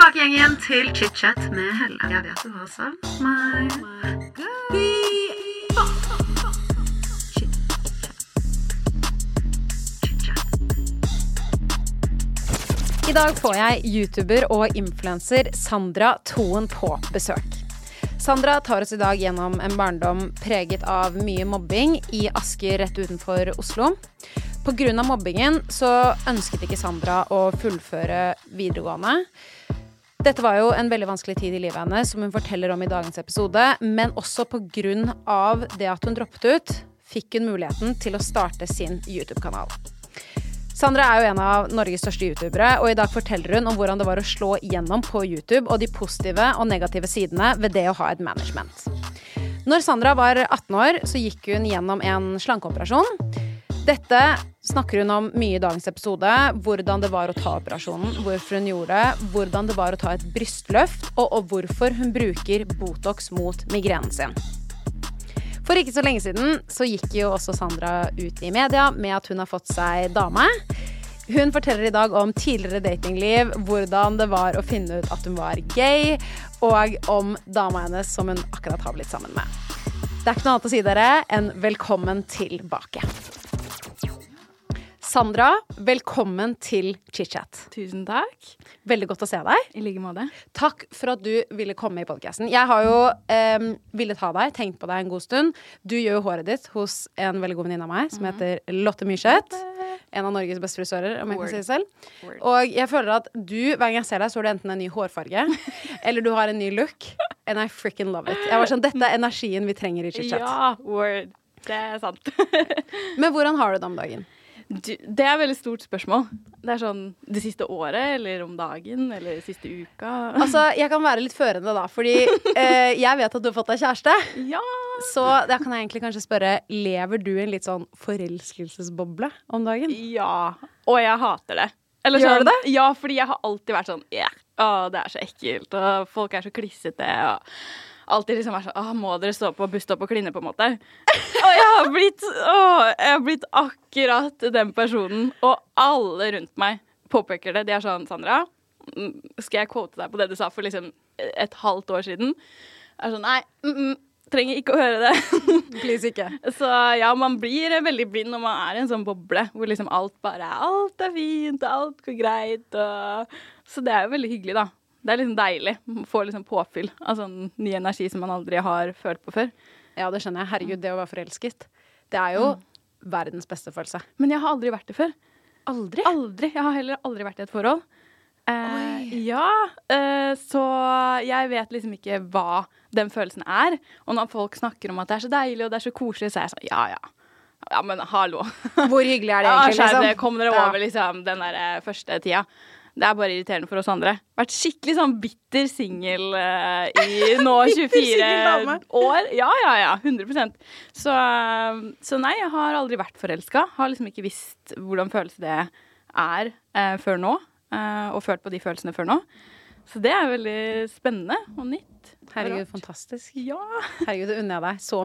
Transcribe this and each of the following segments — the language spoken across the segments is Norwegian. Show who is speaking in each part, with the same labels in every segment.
Speaker 1: tilbake igjen til chit-chat med Helle. Jeg vet du har savnet meg.
Speaker 2: I dag får jeg YouTuber og influenser Sandra Toen på besøk. Sandra tar oss i dag gjennom en barndom preget av mye mobbing i Asker rett utenfor Oslo. Pga. mobbingen så ønsket ikke Sandra å fullføre videregående. Dette var jo en veldig vanskelig tid i livet hennes, som hun forteller om i dagens episode. Men også pga. det at hun droppet ut, fikk hun muligheten til å starte sin YouTube-kanal. Sandra er jo en av Norges største youtubere, og i dag forteller hun om hvordan det var å slå igjennom på YouTube, og de positive og negative sidene ved det å ha et management. Når Sandra var 18 år, så gikk hun gjennom en slankeoperasjon. Dette snakker hun om mye i dagens episode. Hvordan det var å ta operasjonen, hvorfor hun gjorde det, hvordan det var å ta et brystløft, og, og hvorfor hun bruker Botox mot migrenen sin. For ikke så lenge siden så gikk jo også Sandra ut i media med at hun har fått seg dame. Hun forteller i dag om tidligere datingliv, hvordan det var å finne ut at hun var gay, og om dama hennes som hun akkurat har blitt sammen med. Det er ikke noe annet å si dere enn velkommen tilbake. Sandra, velkommen til ChitChat.
Speaker 3: Tusen takk.
Speaker 2: Veldig godt å se deg.
Speaker 3: I like måte.
Speaker 2: Takk for at du ville komme i podkasten. Jeg har jo eh, villet ha deg, tenkt på deg en god stund. Du gjør jo håret ditt hos en veldig god venninne av meg som heter Lotte Myrseth. En av Norges beste frisører, om jeg kan si det selv.
Speaker 3: Word.
Speaker 2: Og jeg føler at du, hver gang jeg ser deg, så har du enten en ny hårfarge, eller du har en ny look. And I freaking love it. Jeg var sånn, Dette er energien vi trenger i ChitChat.
Speaker 3: Ja, word. Det er sant.
Speaker 2: Men hvordan har du det om dagen?
Speaker 3: Det er et veldig stort spørsmål. Det er sånn det siste året, eller om dagen, eller siste uka.
Speaker 2: Altså, Jeg kan være litt førende, da, fordi eh, jeg vet at du har fått deg kjæreste.
Speaker 3: ja!
Speaker 2: Så da kan jeg egentlig kanskje spørre Lever du i en litt sånn forelskelsesboble om dagen?
Speaker 3: Ja. Og jeg hater det. Eller
Speaker 2: Gjør
Speaker 3: sånn,
Speaker 2: du det?
Speaker 3: Ja, fordi jeg har alltid vært sånn yeah. Å, det er så ekkelt, og folk er så klissete. Og alltid liksom vært sånn må dere stå på busstopp og kline, på en måte? Og jeg har blitt Å, jeg har blitt akkurat den personen. Og alle rundt meg påpeker det. De er sånn Sandra, mm, skal jeg quote deg på det du sa for liksom et halvt år siden? Jeg er sånn Nei, mm, mm, trenger ikke å høre det.
Speaker 2: Please ikke.
Speaker 3: Så ja, man blir veldig blind når man er i en sånn boble hvor liksom alt bare Alt er fint, og alt går greit, og Så det er jo veldig hyggelig, da. Det er liksom deilig. Få får liksom påfyll av sånn ny energi som man aldri har følt på før.
Speaker 2: Ja, det skjønner jeg. Herregud, det å være forelsket. Det er jo verdens beste følelse.
Speaker 3: Men jeg har aldri vært det før.
Speaker 2: Aldri?
Speaker 3: Aldri. Jeg har heller aldri vært i et forhold. Eh, ja, eh, så jeg vet liksom ikke hva den følelsen er. Og når folk snakker om at det er så deilig og det er så koselig, så er jeg sånn ja ja. Ja, men hallo.
Speaker 2: Hvor hyggelig er det egentlig?
Speaker 3: Ja, dere,
Speaker 2: liksom?
Speaker 3: kom dere
Speaker 2: Ja.
Speaker 3: over liksom, den der eh, første tida. Det er bare irriterende for oss andre. Vært skikkelig sånn bitter singel uh, i nå 24 år. Ja, ja, ja. 100% så, eh, så nei, jeg har aldri vært forelska. Har liksom ikke visst hvordan følelse det er uh, før nå. og følt på de følelsene før nå. Så det er veldig spennende og nytt.
Speaker 2: Herregud, fantastisk.
Speaker 3: Ja.
Speaker 2: Herregud, det unner jeg deg så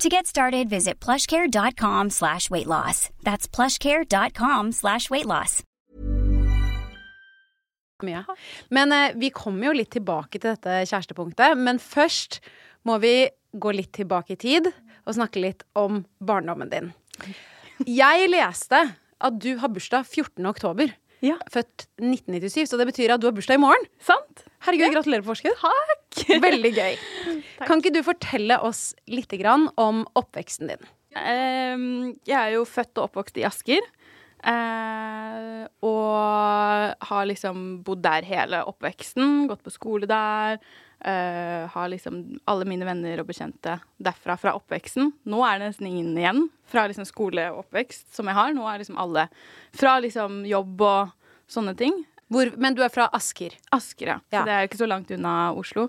Speaker 4: To get started, visit plushcare.com slash weight loss. That's plushcare.com slash weight loss.
Speaker 2: Men eh, vi kommer jo litt tilbake til dette kjærestepunktet. Men først må vi gå litt tilbake i tid og snakke litt om barndommen din. Jeg leste at du har bursdag 14. oktober.
Speaker 3: Ja.
Speaker 2: Født 1997, så det betyr at du har bursdag i morgen.
Speaker 3: Sant?
Speaker 2: Herregud, gratulerer på forskudd.
Speaker 3: Takk!
Speaker 2: Veldig gøy. Kan ikke du fortelle oss litt om oppveksten din?
Speaker 3: Ehm, jeg er jo født og oppvokst i Asker. eh, og har liksom bodd der hele oppveksten. Gått på skole der. Uh, har liksom alle mine venner og bekjente derfra fra oppveksten. Nå er det nesten ingen igjen fra liksom skole og oppvekst som jeg har. Nå er liksom alle fra liksom jobb og sånne ting.
Speaker 2: Hvor, men du er fra Asker.
Speaker 3: Asker, ja. Så det er ikke så langt unna Oslo.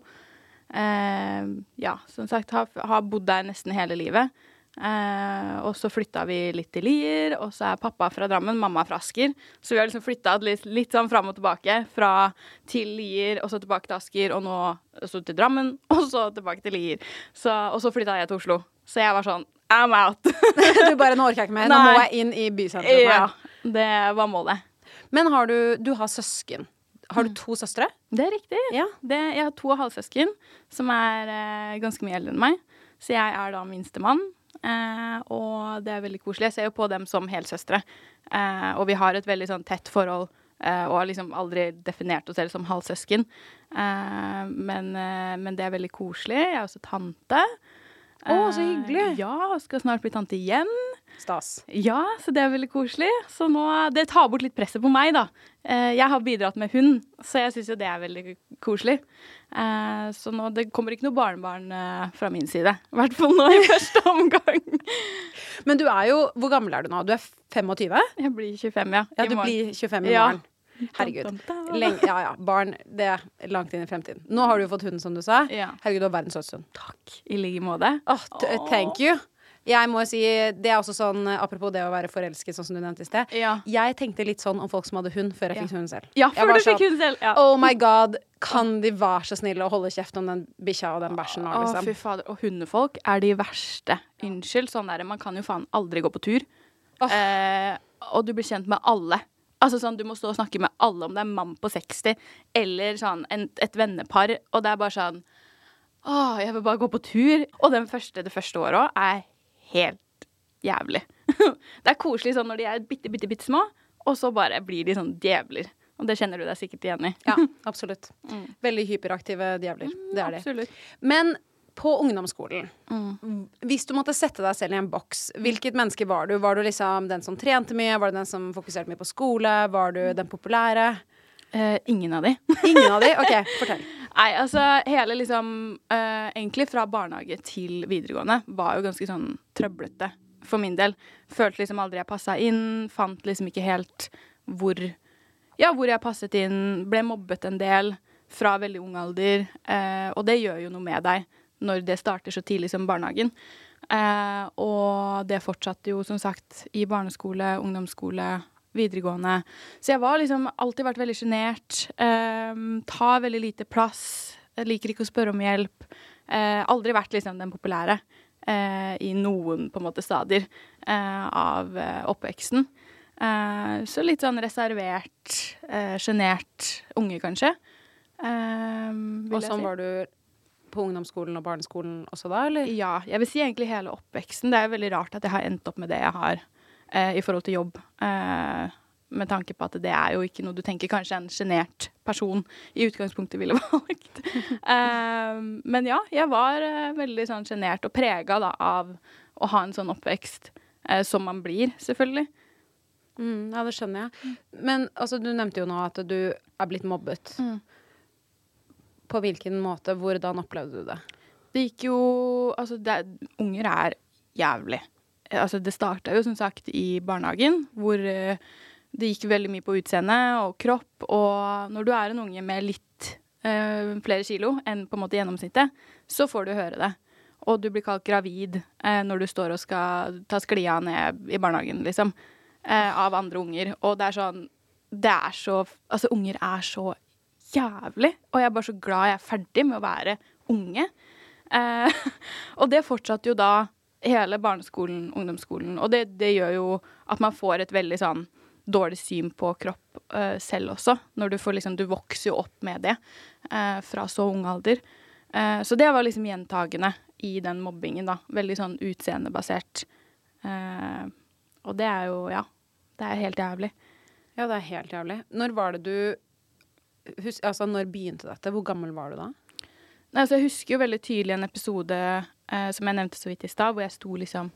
Speaker 3: Eh, ja, som sagt, har, har bodd der nesten hele livet. Eh, og så flytta vi litt til Lier, og så er pappa fra Drammen, mamma fra Asker. Så vi har liksom flytta litt, litt sånn fram og tilbake. Fra til Lier, og så tilbake til Asker, og nå så til Drammen, og så tilbake til Lier. Så, og så flytta jeg til Oslo. Så jeg var sånn I'm out.
Speaker 2: Du bare, Nå orker jeg ikke mer. Nå må jeg inn i bysenteret.
Speaker 3: ja, det var målet.
Speaker 2: Men har du, du har søsken. Har du to søstre?
Speaker 3: Det er riktig.
Speaker 2: Ja.
Speaker 3: Det, jeg har to halvsøsken som er eh, ganske mye eldre enn meg. Så jeg er da minstemann. Eh, og det er veldig koselig. Jeg ser jo på dem som helsøstre. Eh, og vi har et veldig sånn tett forhold. eh, og har liksom aldri definert oss selv som halvsøsken. Eh, men, eh, men det er veldig koselig. Jeg er også tante.
Speaker 2: Å, så
Speaker 3: Eh,
Speaker 2: hyggelig.
Speaker 3: ja, og skal snart bli tante igjen.
Speaker 2: Stas.
Speaker 3: Ja, så det er veldig koselig. Så nå, det tar bort litt presset på meg, da. Eh, jeg har bidratt med hund, så jeg syns jo det er veldig koselig. Eh, så nå, det kommer ikke noe barnebarn eh, fra min side. I hvert fall nå i første omgang.
Speaker 2: Men du er jo Hvor gammel er du nå? Du er 25?
Speaker 3: Jeg blir 25, ja.
Speaker 2: Ja, du
Speaker 3: morgen.
Speaker 2: blir 25 i
Speaker 3: Ja.
Speaker 2: Herregud. Lenge, ja, ja. Barn, det er langt inn i fremtiden. Nå har du jo fått hund, som du sa. Herregud, du har verdens søteste hund.
Speaker 3: Takk. I like måte.
Speaker 2: Oh, thank you. Jeg må si, Det er også sånn, apropos det å være forelsket, sånn som du nevnte i sted.
Speaker 3: Ja.
Speaker 2: Jeg tenkte litt sånn om folk som hadde hund, før jeg
Speaker 3: Ja.
Speaker 2: fikk hunden selv.
Speaker 3: Ja, før du fikk hunden selv. Ja.
Speaker 2: Oh my god, kan de være så snille å holde kjeft om den bikkja og den bæsjen nå,
Speaker 3: Å,
Speaker 2: liksom?
Speaker 3: fy fader. Og hundefolk er de verste. Unnskyld, sånn der, man kan jo faen aldri gå på tur.
Speaker 2: Oh.
Speaker 3: Eh, og du blir kjent med alle. Altså sånn, Du må stå og snakke med alle, om det er en mann på 60 eller sånn en, et vennepar. Og det er bare sånn Å, jeg vil bare gå på tur. Og den første, det første året òg er helt jævlig. det er koselig sånn når de er bitte, bitte, bitte små, og så bare blir de sånn djevler. Og det kjenner du deg sikkert igjen i.
Speaker 2: Ja, absolutt. Veldig hyperaktive djevler. Det er de.
Speaker 3: Absolutt.
Speaker 2: Men på ungdomsskolen, hvis du måtte sette deg selv i en boks, hvilket menneske var du? Var du liksom den som trente mye? Var du den som fokuserte mye på skole? Var du den populære?
Speaker 3: Uh, ingen av de.
Speaker 2: Ingen av de? OK, fortell.
Speaker 3: Nei, altså hele liksom uh, Egentlig fra barnehage til videregående var jo ganske sånn trøblete for min del. Følte liksom aldri jeg passa inn. Fant liksom ikke helt hvor Ja, hvor jeg passet inn. Ble mobbet en del fra veldig ung alder. Uh, og det gjør jo noe med deg når det starter så tidlig som barnehagen. Eh, og det fortsatte jo som sagt i barneskole, ungdomsskole, videregående. Så jeg var liksom alltid vært veldig sjenert. Eh, tar veldig lite plass. Jeg liker ikke å spørre om hjelp. Eh, aldri vært liksom den populære eh, i noen på en måte stadier eh, av eh, oppveksten. Eh, så litt sånn reservert, sjenert unge, kanskje.
Speaker 2: Og sånn var du på ungdomsskolen og barneskolen også da, eller?
Speaker 3: Ja, jeg vil si egentlig hele oppveksten. Det er veldig rart at jeg har endt opp med det jeg har eh, i forhold til jobb. Eh, med tanke på at det er jo ikke noe du tenker kanskje en sjenert person i utgangspunktet ville valgt. eh, men ja, jeg var eh, veldig sånn sjenert og prega av å ha en sånn oppvekst eh, som man blir, selvfølgelig.
Speaker 2: Mm, ja, det skjønner jeg. Men altså, du nevnte jo nå at du er blitt mobbet.
Speaker 3: Mm.
Speaker 2: På hvilken måte? Hvordan opplevde du det?
Speaker 3: Det gikk jo Altså, det, unger er jævlig. Altså, det starta jo som sagt i barnehagen, hvor eh, det gikk veldig mye på utseende og kropp. Og når du er en unge med litt øh, flere kilo enn på en måte gjennomsnittet, så får du høre det. Og du blir kalt gravid eh, når du står og skal ta sklia ned i barnehagen, liksom. Eh, av andre unger. Og det er sånn Det er så Altså, unger er så jævlig. Og jeg er bare så glad jeg er ferdig med å være unge. Eh, og det fortsatte jo da hele barneskolen, ungdomsskolen. Og det, det gjør jo at man får et veldig sånn dårlig syn på kropp eh, selv også. Når du får liksom Du vokser jo opp med det eh, fra så ung alder. Eh, så det var liksom gjentagende i den mobbingen, da. Veldig sånn utseendebasert. Eh, og det er jo Ja. Det er helt jævlig.
Speaker 2: Ja, det er helt jævlig. Når var det du hus, Altså, når begynte dette? Hvor gammel var du da?
Speaker 3: Altså, jeg husker jo veldig tydelig en episode eh, som jeg nevnte så vidt i stad, hvor jeg sto liksom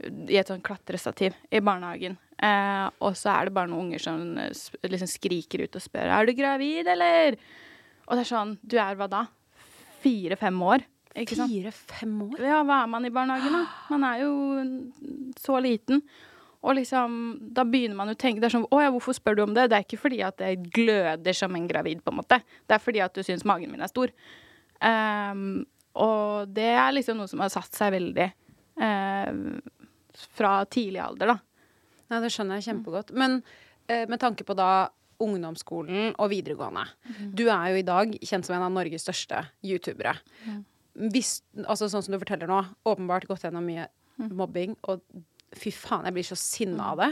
Speaker 3: i et sånn klatrestativ i barnehagen. Eh, og så er det bare noen unger som eh, liksom skriker ut og spør Er du gravid, eller? Og det er sånn Du er hva da? Fire-fem år?
Speaker 2: Fire-fem år?
Speaker 3: Ja, hva er man i barnehagen, da? Man er jo så liten. Og liksom, da begynner man å tenke det er sånn, Å ja, hvorfor spør du om det? Det er ikke fordi at jeg gløder som en gravid, på en måte. Det er fordi at du syns magen min er stor. Um, og det er liksom noe som har satt seg veldig eh, fra tidlig alder, da.
Speaker 2: Nei, det skjønner jeg kjempegodt. Men uh, med tanke på da ungdomsskolen og videregående. Du er jo i dag kjent som en av Norges største youtubere. Hvis, altså sånn som du forteller nå, åpenbart gått gjennom mye mobbing, og fy faen, jeg blir så sinna av det.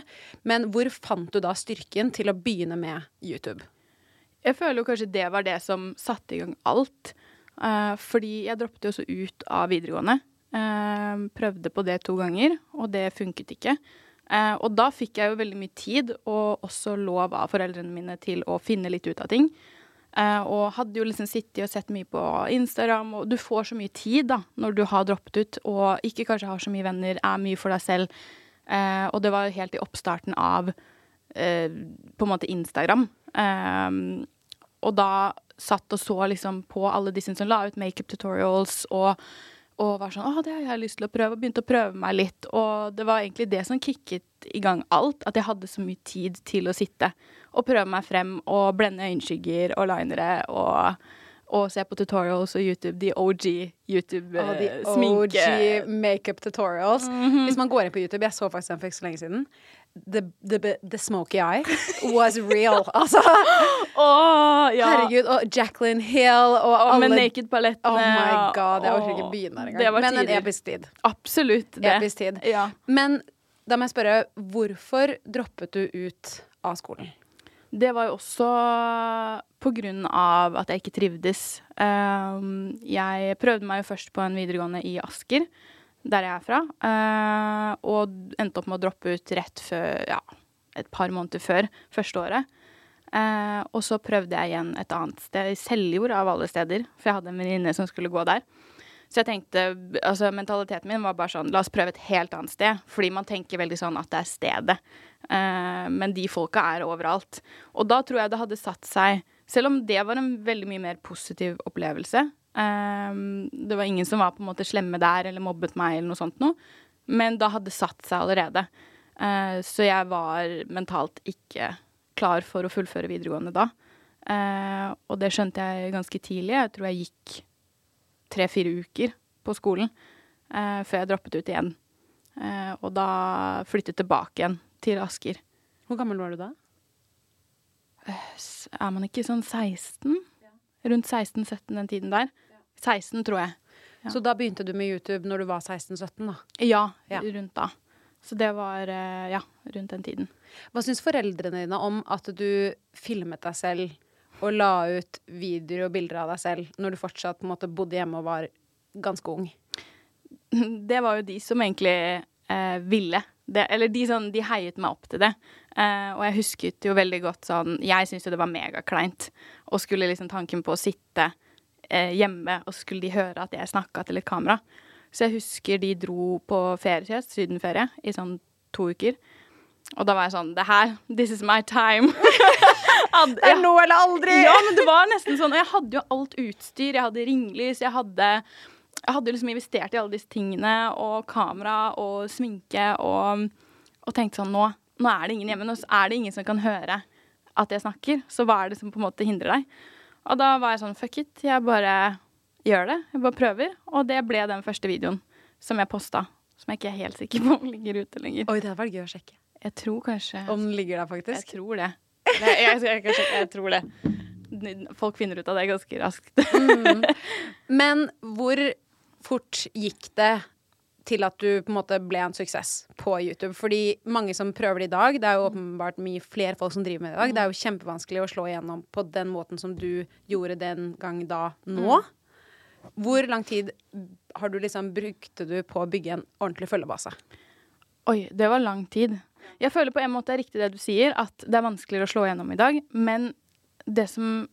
Speaker 2: Men hvor fant du da styrken til å begynne med YouTube?
Speaker 3: Jeg føler jo kanskje det var det som satte i gang alt. Uh, fordi jeg droppet jo også ut av videregående. Uh, prøvde på det to ganger, og det funket ikke. Uh, og da fikk jeg jo veldig mye tid, og også lov av foreldrene mine til å finne litt ut av ting. Eh, og hadde jo liksom sittet og sett mye på Instagram, og du får så mye tid da, når du har droppet ut, og ikke kanskje har så mye venner, er mye for deg selv. Eh, og det var helt i oppstarten av eh, på en måte Instagram. Og da satt og så liksom på alle disse som la ut makeup tutorials og, og var sånn Å, det har jeg lyst til å prøve. Og begynte å prøve meg litt. Og det var egentlig det som kicket i gang alt. At jeg hadde så mye tid til å sitte og prøve meg frem og blende øyenskygger og linere og, og se på tutorials og YouTube. De OG
Speaker 2: YouTube-sminke.
Speaker 3: YouTube-sminke.
Speaker 2: OG makeup tutorials. Hvis man går inn på YouTube, jeg så faktisk den for ikke så lenge siden. The, the, the smoky eye was real. Altså,
Speaker 3: Åh, ja.
Speaker 2: herregud. Og Jacqueline Hill og
Speaker 3: oh,
Speaker 2: alle
Speaker 3: med naked-palettene.
Speaker 2: Oh my god, jeg orker ikke begynne der engang. Men en episk tid.
Speaker 3: Absolutt det.
Speaker 2: Episk tid.
Speaker 3: Ja.
Speaker 2: Men da må jeg spørre, hvorfor droppet du ut av skolen?
Speaker 3: Det var jo også på grunn av at jeg ikke trivdes. Um, jeg prøvde meg jo først på en videregående i Asker, der jeg er fra, uh, og endte opp med å droppe ut rett før, ja, et par måneder før første året. Uh, og så prøvde jeg igjen et annet sted, i Seljord av alle steder, for jeg hadde en venninne som skulle gå der. Så jeg tenkte, altså mentaliteten min var bare sånn, la oss prøve et helt annet sted. Fordi man tenker veldig sånn at det er stedet. Eh, men de folka er overalt. Og da tror jeg det hadde satt seg, selv om det var en veldig mye mer positiv opplevelse. eh, det var ingen som var på en måte slemme der eller mobbet meg eller noe sånt noe. Men da hadde det satt seg allerede. Eh, så jeg var mentalt ikke klar for å fullføre videregående da. Eh, og det skjønte jeg ganske tidlig. Jeg tror jeg gikk tre-fire uker på skolen eh, før jeg droppet ut igjen. Og da flyttet tilbake igjen til Asker.
Speaker 2: Hvor gammel var du da?
Speaker 3: Er man ikke sånn 16? Rundt 16-17 den tiden der. 16, tror jeg. Ja.
Speaker 2: Så da begynte du med YouTube når du var 16-17, da.
Speaker 3: Ja,
Speaker 2: Ja.
Speaker 3: rundt da. Så det var eh, ja, rundt den tiden.
Speaker 2: Hva syns foreldrene dine om at du filmet deg selv og la ut videoer og bilder av deg selv når du fortsatt på en måte bodde hjemme og var ganske ung?
Speaker 3: Det var jo de som egentlig eh, ville. Det, eller de, sånn, de heiet meg opp til det. Eh, og jeg husket jo veldig godt sånn Jeg syntes jo det var megakleint. Og skulle liksom tanken på å sitte eh, hjemme, og så skulle de høre at jeg snakka til et kamera. Så jeg husker de dro på ferie, sydenferie, i sånn to uker. Og da var jeg sånn Det her, this is my time. Hadde-
Speaker 2: Det er nå eller aldri!
Speaker 3: ja, men det var nesten sånn. Og jeg hadde jo alt utstyr. Jeg hadde ringlys, jeg hadde jeg hadde liksom investert i alle disse tingene, og kamera og sminke, og, og tenkte sånn nå, nå er det ingen hjemme. Nå er det ingen som kan høre at jeg snakker. Så hva er det som på en måte hindrer deg? Og da var jeg sånn fuck it, jeg bare gjør det. Jeg bare prøver. Og det ble den første videoen som jeg posta. Som jeg ikke er helt sikker på om ligger ute lenger.
Speaker 2: Oi, det hadde vært gøy å sjekke.
Speaker 3: Jeg tror kanskje
Speaker 2: Om den ligger der,
Speaker 3: Jeg tror det. Nei, jeg, jeg, jeg, jeg, jeg tror det. Folk finner ut av det ganske raskt.
Speaker 2: Men hvor fort gikk det til at du på en måte ble en suksess på YouTube? Fordi mange som prøver det i dag, det er jo åpenbart mye flere folk som driver med det i dag. Det er jo kjempevanskelig å slå igjennom på den måten som du gjorde den gang da nå. Hvor lang tid har du liksom brukte du på å bygge en ordentlig følgebase?
Speaker 3: Oi, det var lang tid. Jeg føler på en måte det er riktig det du sier, at det er vanskeligere å slå igjennom i dag. Men det som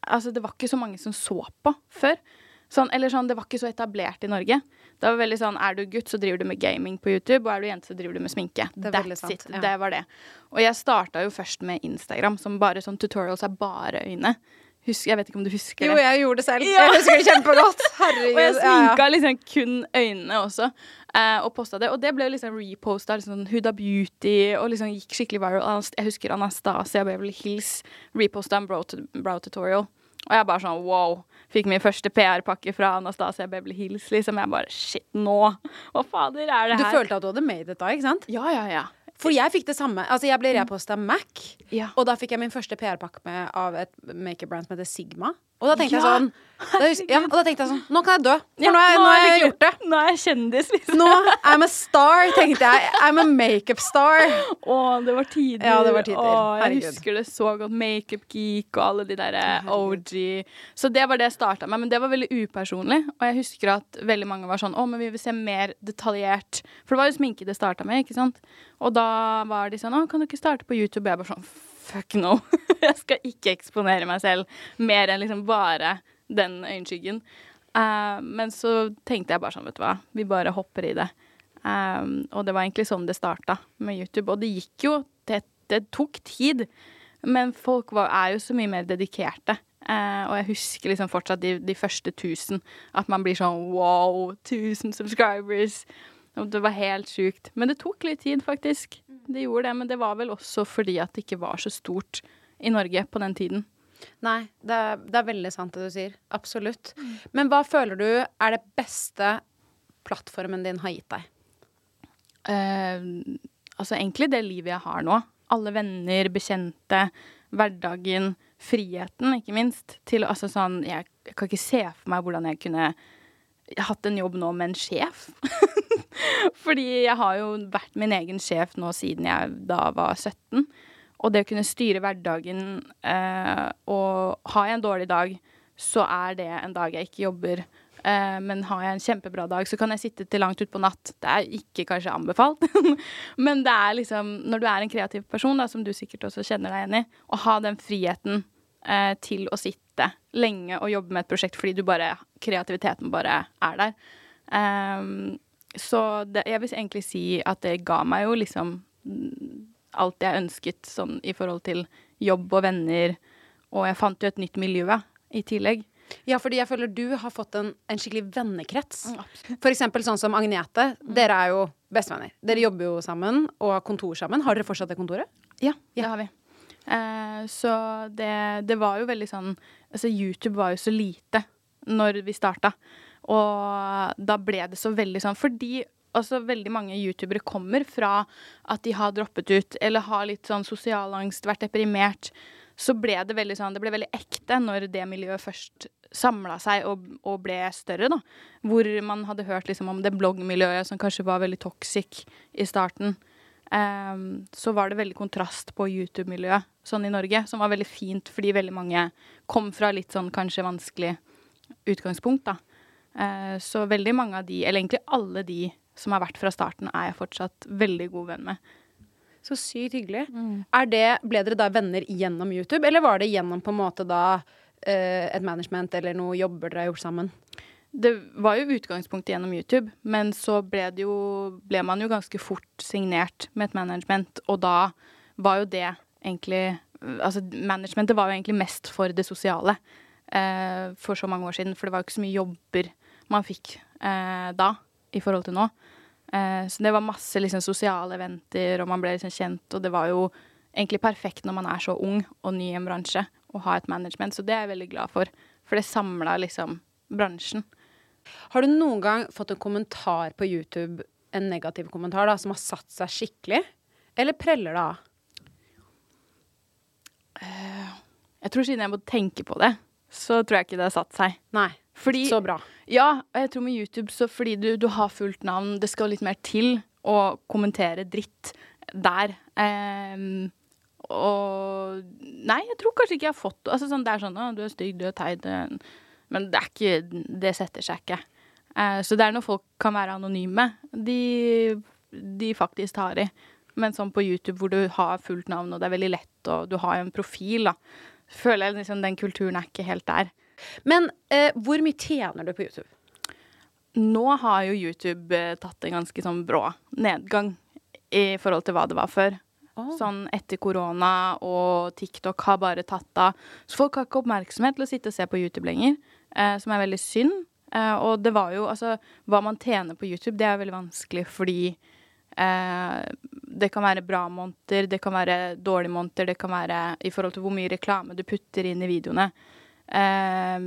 Speaker 3: Altså, det var ikke så mange som så på før. Sånn, eller sånn, det var ikke så etablert i Norge. Det var veldig sånn, Er du gutt, så driver du med gaming på YouTube, og er du jente, så driver du med sminke.
Speaker 2: Det
Speaker 3: That's
Speaker 2: sant,
Speaker 3: it.
Speaker 2: ja.
Speaker 3: Det var det. Og jeg starta jo først med Instagram, som bare sånn tutorials er bare øyne. Husker, jeg vet ikke om du husker det?
Speaker 2: Jo, jeg gjorde det selv.
Speaker 3: Ja.
Speaker 2: Jeg husker det kjempegodt. Herregud.
Speaker 3: Og jeg sminka liksom kun øynene også, eh, og posta det. Og det ble liksom reposta, liksom sånn Huda Beauty, og liksom gikk skikkelig viral. Jeg husker Anastasia Beverly Hills reposta en brow, brow tutorial. Og jeg bare sånn wow. Fikk min første PR-pakke fra Anastasia Beverly Hills. Liksom jeg bare shit, nå! Hva fader er det her?
Speaker 2: Du følte at du hadde made it da, ikke sant?
Speaker 3: Ja, ja, ja.
Speaker 2: For jeg fikk det samme. Altså, jeg ble reposta Mac,
Speaker 3: Ja.
Speaker 2: og da fikk jeg min første PR-pakke av et makeup-brand som heter Sigma. Og da tenkte
Speaker 3: Ja,
Speaker 2: jeg sånn da, ja, Og da tenkte jeg sånn Nå kan jeg dø, for
Speaker 3: Ja,
Speaker 2: nå jeg, nå har jeg gjort det.
Speaker 3: Nå er jeg kjendis, liksom.
Speaker 2: Nå I'm a star, tenkte jeg. I'm a makeup-star.
Speaker 3: Å, det var tider.
Speaker 2: Ja, det var tider.
Speaker 3: Å, jeg
Speaker 2: Herregud.
Speaker 3: husker det så godt. Makeup Geek og alle de der eh, OG. Så det var det jeg starta med. Men det var veldig upersonlig. Og jeg husker at veldig mange var sånn Å, men vi vil se mer detaljert. For det var jo sminke det starta med, ikke sant. Og da var de sånn Å, kan du ikke starte på YouTube? Jeg bare sånn Fuck no. jeg skal ikke eksponere meg selv mer enn liksom bare den øyenskyggen. Uh, men så tenkte jeg bare sånn, vet du hva, vi bare hopper i det. Um, og det var egentlig sånn det starta med YouTube. Og det gikk jo Det, det tok tid. Men folk var, er jo så mye mer dedikerte. Uh, og jeg husker liksom fortsatt de, de første tusen. At man blir sånn wow, 1000 subscribers. Og det var helt sjukt. Men det tok litt tid, faktisk. Det gjorde det, Men det var vel også fordi at det ikke var så stort i Norge på den tiden.
Speaker 2: Nei, det er, det er veldig sant det du sier. Absolutt. Men hva føler du er det beste plattformen din har gitt deg?
Speaker 3: Eh, altså egentlig det livet jeg har nå. Alle venner, bekjente, hverdagen, friheten, ikke minst. Til altså sånn Jeg, jeg kan ikke se for meg hvordan jeg kunne hatt en jobb nå med en sjef. Fordi jeg har jo vært min egen sjef nå siden jeg da var 17. Og det å kunne styre hverdagen eh, Og har jeg en dårlig dag, så er det en dag jeg ikke jobber. Eh, men har jeg en kjempebra dag, så kan jeg sitte til langt utpå natt. Det er ikke kanskje anbefalt, men det er liksom Når du er en kreativ person, da, som du sikkert også kjenner deg igjen i, å ha den friheten eh, til å sitte lenge og jobbe med et prosjekt fordi du bare Kreativiteten bare er der. Ehm, så det, jeg vil egentlig si at det ga meg jo liksom mm, alt jeg ønsket sånn i forhold til jobb og venner. Og jeg fant jo et nytt miljø i tillegg.
Speaker 2: Ja, fordi jeg føler du har fått en, en skikkelig vennekrets. For eksempel sånn som Agnete. Dere er jo bestevenner. Dere jobber jo sammen og har kontor sammen. Har dere fortsatt det kontoret?
Speaker 3: Ja, det har vi. Eh, så det, det var jo veldig sånn Altså, YouTube var jo så lite når vi starta. Og da ble det så veldig sånn Fordi også veldig mange youtubere kommer fra at de har droppet ut eller har litt sånn sosial angst, vært deprimert. Så ble det veldig sånn Det ble veldig ekte når det miljøet først samla seg og, og ble større, da. Hvor man hadde hørt liksom om det bloggmiljøet som kanskje var veldig toxic i starten. Um, så var det veldig kontrast på YouTube-miljøet sånn i Norge, som var veldig fint fordi veldig mange kom fra litt sånn kanskje vanskelig utgangspunkt, da. Eh, så veldig mange av de, eller egentlig alle de som har vært fra starten, er jeg fortsatt veldig god venn med.
Speaker 2: Så sykt hyggelig. Er det, ble dere da venner gjennom YouTube, eller var det gjennom på en måte da eh, et management eller noe jobber dere har gjort sammen?
Speaker 3: Det var jo utgangspunktet gjennom YouTube, men så ble, det jo, ble man jo ganske fort signert med et management, og da var jo det egentlig Altså, managementet var jo egentlig mest for det sosiale eh, for så mange år siden, for det var jo ikke så mye jobber man fikk eh, da i forhold til nå. Eh, så det var masse liksom, sosiale eventer, og man ble liksom kjent, og det var jo egentlig perfekt når man er så ung og ny i en bransje, å ha et management, så det er jeg veldig glad for. For det samla liksom bransjen.
Speaker 2: Har du noen gang fått en kommentar på YouTube, en negativ kommentar, da, som har satt seg skikkelig? Eller preller det av?
Speaker 3: Jeg tror siden jeg må tenke på det, så tror jeg ikke det har satt seg.
Speaker 2: Nei.
Speaker 3: Fordi,
Speaker 2: Så bra.
Speaker 3: Ja, og jeg tror med YouTube så fordi du, du har fullt navn, det skal litt mer til å kommentere dritt der. Um, og Nei, jeg tror kanskje ikke jeg har fått altså sånn, Det er sånn 'Å, du er stygg, du er teit', men det er ikke Det setter seg ikke. Uh, så det er når folk kan være anonyme, de, de faktisk tar i. Men sånn på YouTube hvor du har fullt navn, og det er veldig lett, og du har en profil, da, føler jeg liksom den kulturen er ikke helt der.
Speaker 2: Men eh, hvor mye tjener du på YouTube?
Speaker 3: Nå har jo YouTube eh, tatt en ganske sånn brå nedgang i forhold til hva det var før. Sånn etter korona og TikTok har bare tatt av. Så folk har ikke oppmerksomhet til å sitte og se på YouTube lenger, eh, som er veldig synd. Eh, og det var jo altså Hva man tjener på YouTube, det er veldig vanskelig fordi eh, det kan være bra måneder, det kan være dårlige måneder, det kan være i forhold til hvor mye reklame du putter inn i videoene. Eh,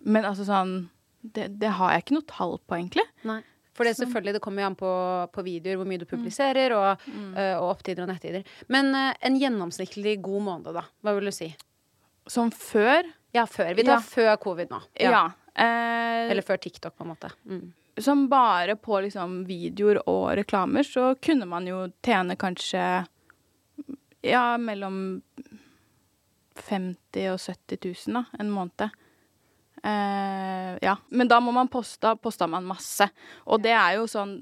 Speaker 3: men altså sånn det, det har jeg ikke noe tall på, egentlig.
Speaker 2: Nei. For det, selvfølgelig, det kommer jo an på, på videoer, hvor mye du publiserer, og, uh, og opptider og nettider. Men uh, en gjennomsnittlig god måned, da? Hva vil du si?
Speaker 3: Som før.
Speaker 2: Ja, før. Vi tar
Speaker 3: Ja.
Speaker 2: før covid nå.
Speaker 3: Ja. Eh,
Speaker 2: Eller før TikTok, på en måte. Mm.
Speaker 3: Som bare på liksom videoer og reklamer, så kunne man jo tjene kanskje ja, mellom 50 og 70 000 da, en måned. Eh, ja. Men da må man poste, posta man masse. Og det er jo sånn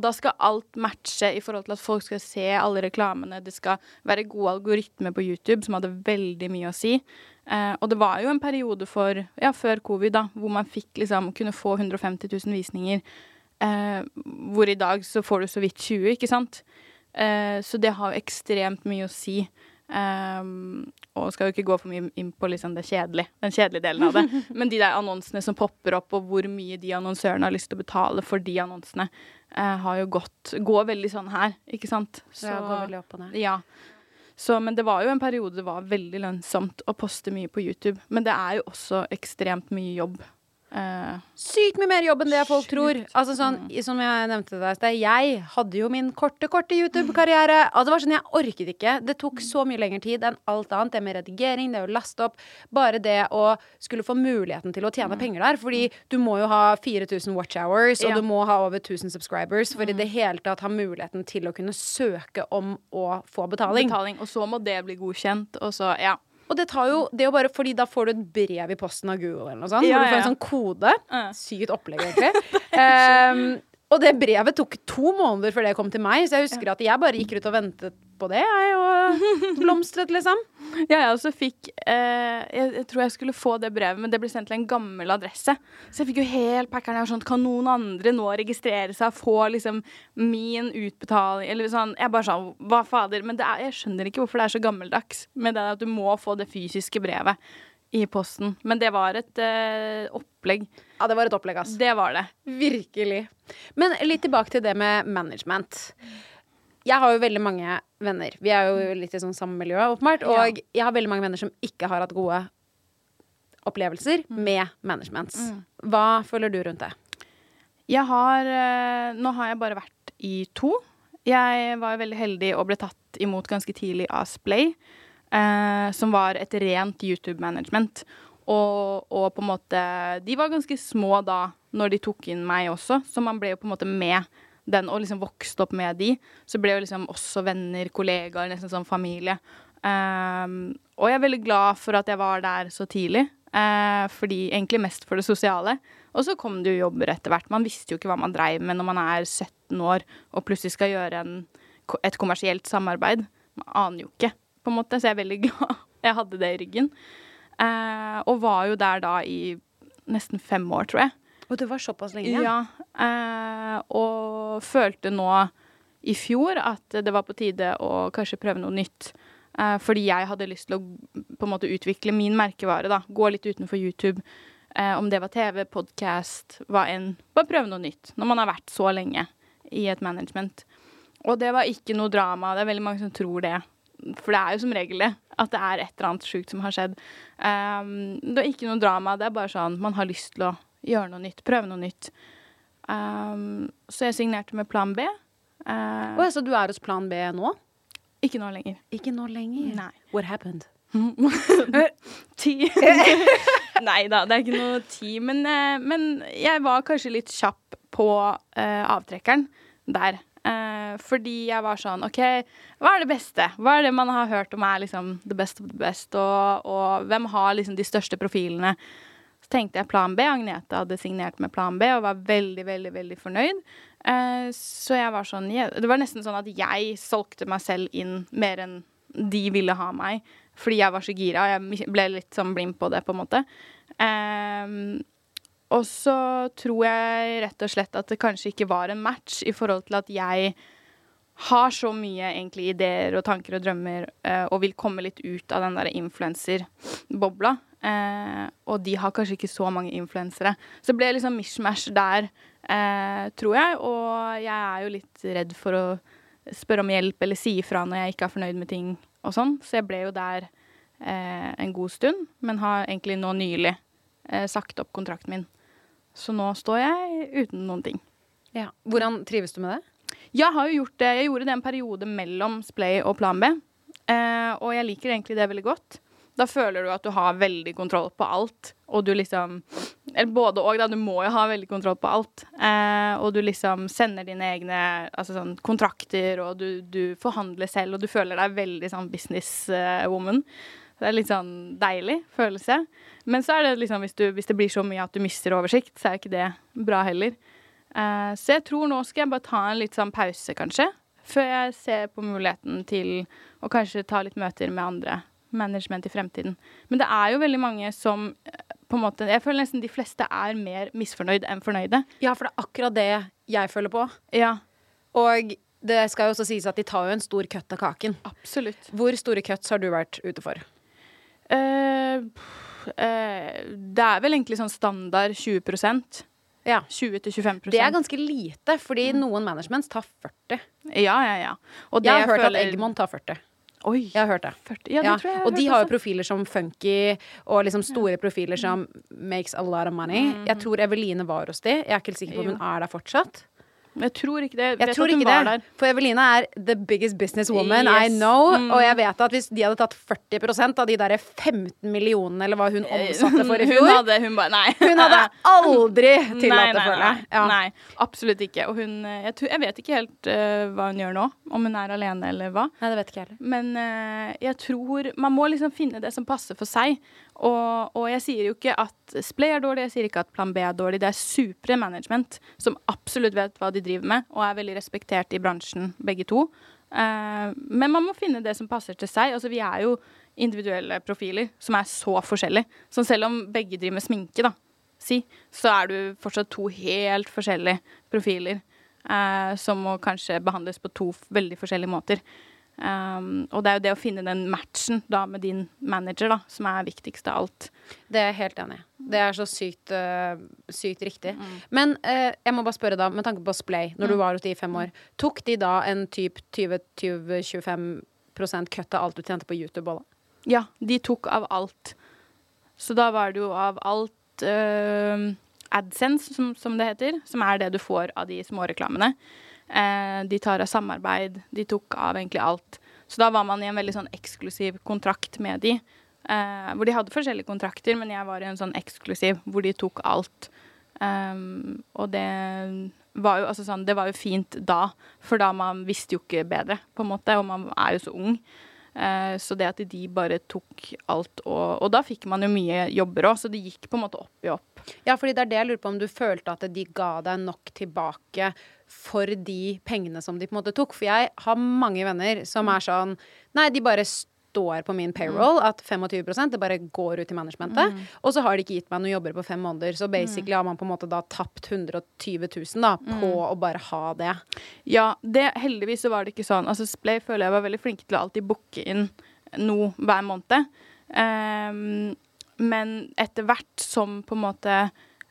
Speaker 3: Da skal alt matche i forhold til at folk skal se alle reklamene. Det skal være god algoritme på YouTube, som hadde veldig mye å si. Eh, og det var jo en periode for, ja, før covid da, hvor man fikk liksom, kunne få 150 000 visninger. Eh, hvor i dag så får du så vidt 20, ikke sant? Eh, så det har jo ekstremt mye å si. Um, og skal jo ikke gå for mye inn på liksom det kjedelige, den kjedelige delen av det. Men de der annonsene som popper opp, og hvor mye de annonsørene har lyst til å betale for de annonsene, eh, har jo gått Går veldig sånn her, ikke sant?
Speaker 2: Så ja, går veldig opp og ned.
Speaker 3: Ja. Så, men det var jo en periode det var veldig lønnsomt å poste mye på YouTube. Men det er jo også ekstremt mye jobb. Eh,
Speaker 2: Sykt mye mer jobb enn det folk tror. Altså sånn, Som jeg nevnte deg i sted, jeg hadde jo min korte, korte YouTube-karriere. Altså, det var sånn, Jeg orket ikke. Det tok så mye lengre tid enn alt annet. Det med redigering, det å laste opp. Bare det å skulle få muligheten til å tjene penger der. Fordi du må jo ha 4000 watch hours, og
Speaker 3: Ja.
Speaker 2: du må ha over 1000 subscribers for i det hele tatt ha muligheten til å kunne søke om å få betaling.
Speaker 3: betaling. Og så må det bli godkjent, og så Ja.
Speaker 2: Og det tar jo det jo bare fordi da får du et brev i posten av Google eller noe sånt.
Speaker 3: Ja,
Speaker 2: hvor du får en sånn kode. Sykt opplegg, egentlig. Ehm, og det brevet tok to måneder før det kom til meg, så jeg husker at jeg bare gikk ut og ventet på det, jeg, og blomstret, liksom.
Speaker 3: Ja, jeg også fikk eh, jeg, jeg tror jeg skulle få det brevet, men det ble sendt til en gammel adresse. Så jeg fikk jo helt packeren. Jeg var sånn, Kan noen andre nå registrere seg og få liksom min utbetaling Eller sånn. Jeg bare sånn Hva fader? Men det er, jeg skjønner ikke hvorfor det er så gammeldags med det at du må få det fysiske brevet i posten. Men det var et eh, opplegg.
Speaker 2: Ja, det var et opplegg, ass.
Speaker 3: Det var det.
Speaker 2: Virkelig. Men litt tilbake til det med management. Jeg har jo veldig mange venner. Vi er jo litt i sånn samme miljø, åpenbart. Og jeg har veldig mange venner som ikke har hatt gode opplevelser med management. Hva føler du rundt det?
Speaker 3: Jeg har eh, Nå har jeg bare vært i to. Jeg var veldig heldig og ble tatt imot ganske tidlig av Splay, eh, som var et rent YouTube-management. Og, og på en måte De var ganske små da, når de tok inn meg også, så man ble jo på en måte med den og liksom vokste opp med de. Så ble jo liksom også venner, kollegaer, nesten sånn familie. Um, og jeg er veldig glad for at jeg var der så tidlig. eh, fordi Egentlig mest for det sosiale. Og så kom det jo jobber etter hvert. Man visste jo ikke hva man dreiv med når man er 17 år og plutselig skal gjøre en, et kommersielt samarbeid. Man aner jo ikke, på en måte. Så jeg er veldig glad jeg hadde det i ryggen. Eh, og var jo der da i nesten fem år, tror jeg.
Speaker 2: Og det var såpass lenge?
Speaker 3: Ja. eh, og følte nå i fjor at det var på tide å kanskje prøve noe nytt. Eh, fordi jeg hadde lyst til å på en måte utvikle min merkevare. da, Gå litt utenfor YouTube. Eh, om det var TV, podkast, hva enn. Bare prøve noe nytt. Når man har vært så lenge i et management. Og det var ikke noe drama. Det er veldig mange som tror det. For det er jo som regel det. At det er et eller annet sjukt som har skjedd. Um, det er ikke noe drama. Det er bare sånn man har lyst til å gjøre noe nytt. Prøve noe nytt. Um, så jeg signerte med Plan B. Uh,
Speaker 2: oh, så du er hos Plan B nå?
Speaker 3: ikke nå lenger.
Speaker 2: Ikke nå lenger?
Speaker 3: Nei.
Speaker 2: What happened?
Speaker 3: Ti. Nei da, det er ikke noe ti. Men, eh, men jeg var kanskje litt kjapp på uh, avtrekkeren der. Eh, fordi jeg var sånn OK, hva er det beste? Hva er det man har hørt om er liksom the best of the best? Og, og hvem har liksom de største profilene? Så tenkte jeg Plan B. Agnete hadde signert med Plan B og var veldig, veldig, veldig fornøyd. Eh, så jeg var sånn Det var nesten sånn at jeg solgte meg selv inn mer enn de ville ha meg. Fordi jeg var så gira. Jeg ble litt sånn blind på det, på en måte. Eh, og så tror jeg rett og slett at det kanskje ikke var en match i forhold til at jeg har så mye egentlig ideer og tanker og drømmer eh, og vil komme litt ut av den der influenserbobla. Eh, og de har kanskje ikke så mange influensere. Så det ble liksom mishmash der, eh, tror jeg. Og jeg er jo litt redd for å spørre om hjelp eller si ifra når jeg ikke er fornøyd med ting og sånn. Så jeg ble jo der eh, en god stund, men har egentlig nå nylig eh, sagt opp kontrakten min. Så nå står jeg uten noen ting.
Speaker 2: Ja. Hvordan trives du med det?
Speaker 3: Jeg har jo gjort det. Jeg gjorde det en periode mellom Splay og Plan B. Eh, og jeg liker egentlig det veldig godt. Da føler du at du har veldig kontroll på alt, og du liksom Eller både og, da. Du må jo ha veldig kontroll på alt. Eh, og du liksom sender dine egne altså sånn, kontrakter, og du, du, forhandler selv, og du føler deg veldig sånn businesswoman. Det er litt sånn deilig følelse. Men så er det liksom, hvis, du, hvis det blir så mye at du mister oversikt, så er ikke det bra heller. Uh, så jeg tror nå skal jeg bare ta en litt sånn pause, kanskje. Før jeg ser på muligheten til å kanskje ta litt møter med andre management i fremtiden. Men det er jo veldig mange som eh, på en måte Jeg føler nesten de fleste er mer misfornøyd enn fornøyde.
Speaker 2: Ja, for det er akkurat det jeg føler på.
Speaker 3: Ja,
Speaker 2: Og det skal jo også sies at de tar jo en stor køtt av kaken.
Speaker 3: absolutt.
Speaker 2: Hvor store cuts har du vært ute for?
Speaker 3: Eh, eh, det er vel egentlig sånn standard 20%
Speaker 2: Ja.
Speaker 3: 20-25%
Speaker 2: Det er ganske lite, fordi noen managements tar 40.
Speaker 3: Ja, ja, ja.
Speaker 2: Jeg har hørt
Speaker 3: føler-
Speaker 2: at Eggman tar 40.
Speaker 3: Oi.
Speaker 2: Jeg har hørt det.
Speaker 3: 40. Ja, det
Speaker 2: Ja,
Speaker 3: tror jeg jeg
Speaker 2: og de har jo profiler som Funky, og liksom store profiler som makes a lot of money. Jeg tror Eveline var hos de. Jeg er ikke helt sikker på om hun er der fortsatt.
Speaker 3: Jeg tror ikke det.
Speaker 2: Jeg
Speaker 3: vet
Speaker 2: tror ikke det. For Evelina er the biggest businesswoman I
Speaker 3: Yes.
Speaker 2: know.
Speaker 3: Mm.
Speaker 2: Og jeg vet at hvis de hadde tatt 40% av de der 15 millionene, eller hva hun omsatte for i
Speaker 3: Hun hadde Hun bare Nei.
Speaker 2: Hun hadde aldri tillatt det,
Speaker 3: for
Speaker 2: jeg. Ja.
Speaker 3: nei, absolutt ikke. Og hun eh, jeg, tror, jeg vet ikke helt uh, hva hun gjør nå. Om hun er alene eller hva.
Speaker 2: Nei, det vet ikke jeg heller.
Speaker 3: Men uh, jeg tror Man må liksom finne det som passer for seg. Og, og jeg sier jo ikke at Splay er dårlig, jeg sier ikke at Plan B er dårlig. Det er supre management som absolutt vet hva de driver med, og er veldig respektert i bransjen, begge to. Eh, men man må finne det som passer til seg. Altså, vi er jo individuelle profiler som er så forskjellige. Så selv om begge driver med sminke, da, si, så er du fortsatt to helt forskjellige profiler. eh, som må kanskje behandles på to veldig forskjellige måter. Um, og det er jo det å finne den matchen da med din manager da, som er viktigst av alt.
Speaker 2: Det er jeg helt enig i. Det er så sykt, uh, sykt riktig. Men uh, jeg må bare spørre, da, med tanke på Splay, når du var hos de i fem år, tok de da en typ 20-25 kutt av alt du tjente på YouTube òg, da?
Speaker 3: Ja, de tok av alt. Så da var det jo av alt uh, AdSense, som, som det heter, som er det du får av de småreklamene. Eh, de tar av samarbeid. De tok av egentlig alt. Så da var man i en veldig sånn eksklusiv kontrakt med de. eh, hvor de hadde forskjellige kontrakter, men jeg var i en sånn eksklusiv hvor de tok alt. Um, og det var jo altså sånn Det var jo fint da, for da man visste jo ikke bedre, på en måte, og man er jo så ung. Eh, så det at de bare tok alt og Og da fikk man jo mye jobber òg, så det gikk på en måte opp i opp.
Speaker 2: Ja, fordi det er det jeg lurer på om du følte at de ga deg nok tilbake for de pengene som de på en måte tok. For jeg har mange venner som er sånn Nei, de bare står på min payroll at 25% det bare går ut i managementet. Og så har de ikke gitt meg noen jobber på fem måneder. Så basically har man på en måte da tapt 120 000 da, på å bare ha det.
Speaker 3: Ja, det, heldigvis så var det ikke sånn. Altså Splay føler jeg var veldig flinke til å alltid booke inn noe hver måned. Um, men etter hvert som på en måte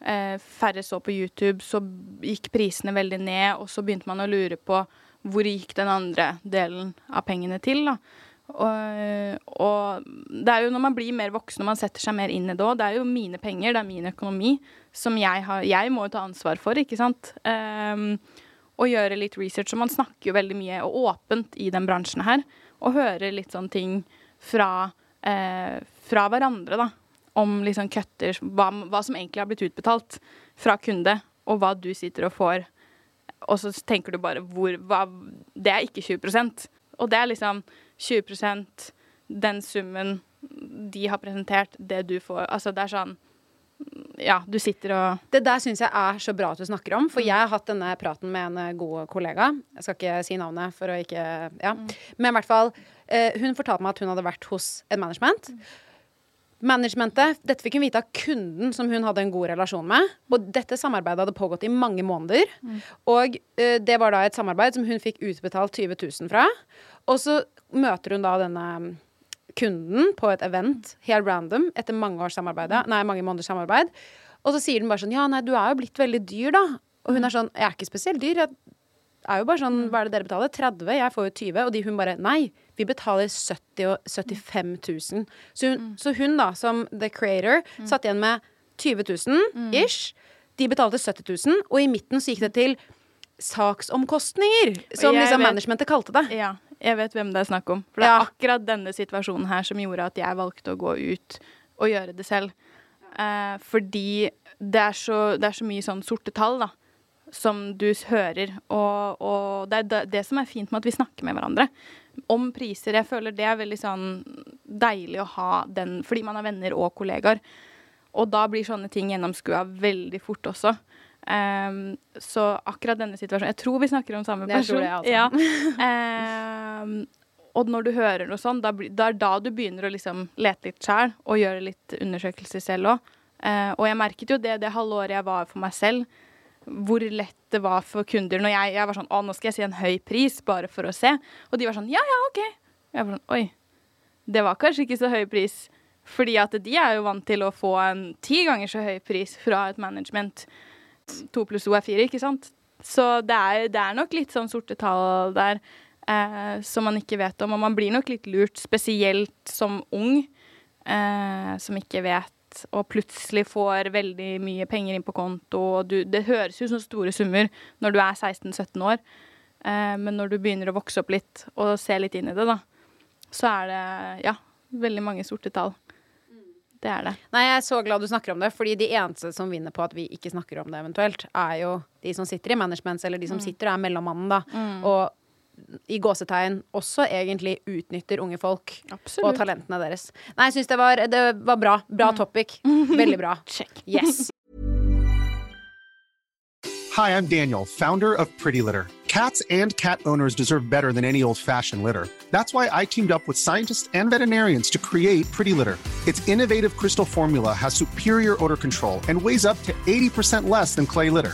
Speaker 3: færre så på YouTube, så gikk prisene veldig ned, og så begynte man å lure på hvor gikk den andre delen av pengene til, da. Og, og det er jo når man blir mer voksen og man setter seg mer inn i det òg, det er jo mine penger, det er min økonomi, som jeg har Jeg må jo ta ansvar for, ikke sant. Um, og gjøre litt research. Og man snakker jo veldig mye og åpent i den bransjen her. Og hører litt sånne ting fra eh, fra hverandre, da. Om liksom cutter, hva, hva som egentlig har blitt utbetalt fra kunde, og hva du sitter og får. Og så tenker du bare hvor hva, Det er ikke 20% Og det er liksom 20% den summen de har presentert, det du får. Altså det er sånn ja, du sitter og
Speaker 2: Det der syns jeg er så bra at du snakker om, for jeg har hatt denne praten med en eh, god kollega. Jeg skal ikke si navnet for å ikke Ja. Men i hvert fall, eh, hun fortalte meg at hun hadde vært hos et management. Managementet, Dette fikk hun vite av kunden som hun hadde en god relasjon med. Og dette samarbeidet hadde pågått i mange måneder. Og uh, det var da et samarbeid som hun fikk utbetalt 20 000 fra. Og så møter hun da denne kunden på et event, helt random, etter mange års samarbeid, nei, mange måneders samarbeid. Og så sier den bare sånn Ja, nei, du er jo blitt veldig dyr, da. Og hun er sånn Jeg er ikke spesielt dyr. Jeg er jo bare sånn Hva er det dere betaler? 30? Jeg får jo 20. Og de hun bare Nei, vi betaler 70 og 75 000. Så hun, så hun da, som the creator, satt igjen med 20 000 ish. De betalte 70 000, og i midten så gikk det til saksomkostninger, som liksom
Speaker 3: vet-
Speaker 2: managementet kalte det.
Speaker 3: Ja, jeg vet hvem det er snakk om. For det
Speaker 2: Ja.
Speaker 3: er akkurat denne situasjonen her som gjorde at jeg valgte å gå ut og gjøre det selv. Eh, fordi det er, så, det er så mye sånn sorte tall, da. Som du hører. Og, og det er det, det som er fint med at vi snakker med hverandre. Om priser. Jeg føler det er veldig sånn deilig å ha den, fordi man er venner og kollegaer. Og da blir sånne ting gjennomskua veldig fort også. Um, så akkurat denne situasjonen Jeg tror vi snakker om samme
Speaker 2: Jeg
Speaker 3: person.
Speaker 2: det, altså.
Speaker 3: Ja. um, og når du hører noe sånn, da, da er da du begynner å liksom lete litt sjæl og gjøre litt undersøkelser selv òg. og jeg merket jo det det halve året jeg var for meg selv, hvor lett det var for kunder når jeg, jeg var sånn Å, nå skal jeg si en høy pris bare for å se. Og de var sånn Ja, ja, OK. Jeg var sånn Oi. Det var kanskje ikke så høy pris. Fordi at de er jo vant til å få en ti ganger så høy pris fra et management. To pluss to er fire, ikke sant? Så det er, det er nok litt sånn sorte tall der eh, som man ikke vet om. Og man blir nok litt lurt, spesielt som ung, eh, som ikke vet, og plutselig får veldig mye penger inn på konto. Og du, det høres ut som store summer når du er 16-17 år, eh, men når du begynner å vokse opp litt og se litt inn i det, da, så er det ja, veldig mange sorte tall. Det er det.
Speaker 2: Nei, jeg er så glad du snakker om det, fordi de eneste som vinner på at vi ikke snakker om det eventuelt, er jo de som sitter i management, eller de som sitter og er mellommannen, da. Og i gåsetegn også egentlig utnytter unge folk
Speaker 3: Absolutt.
Speaker 2: og talentene deres. Nei, jeg syns det, det var bra. Bra topic. Veldig bra.
Speaker 3: Check.
Speaker 2: Yes.
Speaker 5: Hi, I'm Daniel, founder of Pretty Litter. Cats and cat owners deserve better than any old fashioned litter. That's why I teamed up with scientists and veterinarians to create Pretty Litter. Its innovative crystal formula has superior odor control and weighs up to 80% less than clay litter.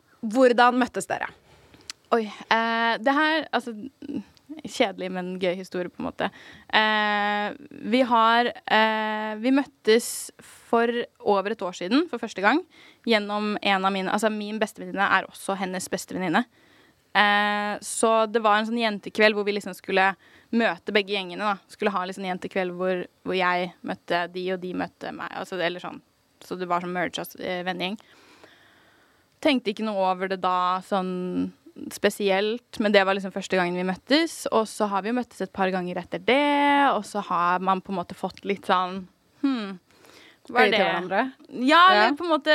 Speaker 2: hvordan møttes dere?
Speaker 3: Oi. Eh, det her Altså Kjedelig, men gøy historie, på en måte. Eh, vi har eh, Vi møttes for over et år siden for første gang gjennom en av mine Altså, min bestevenninne er også hennes bestevenninne. Eh, så det var en sånn jentekveld hvor vi liksom skulle møte begge gjengene. da Skulle ha liksom en jentekveld hvor, hvor jeg møtte de, og de møtte meg. Altså, eller sånn. Så det var sånn merge, altså, eh. Tenkte ikke noe over det da sånn spesielt, men det var liksom første gangen vi møttes. Og så har vi jo møttes et par ganger etter det, og så har man på en måte fått litt sånn Hm, hva er det?
Speaker 2: hverandre.
Speaker 3: Ja,
Speaker 2: Ja.
Speaker 3: på en måte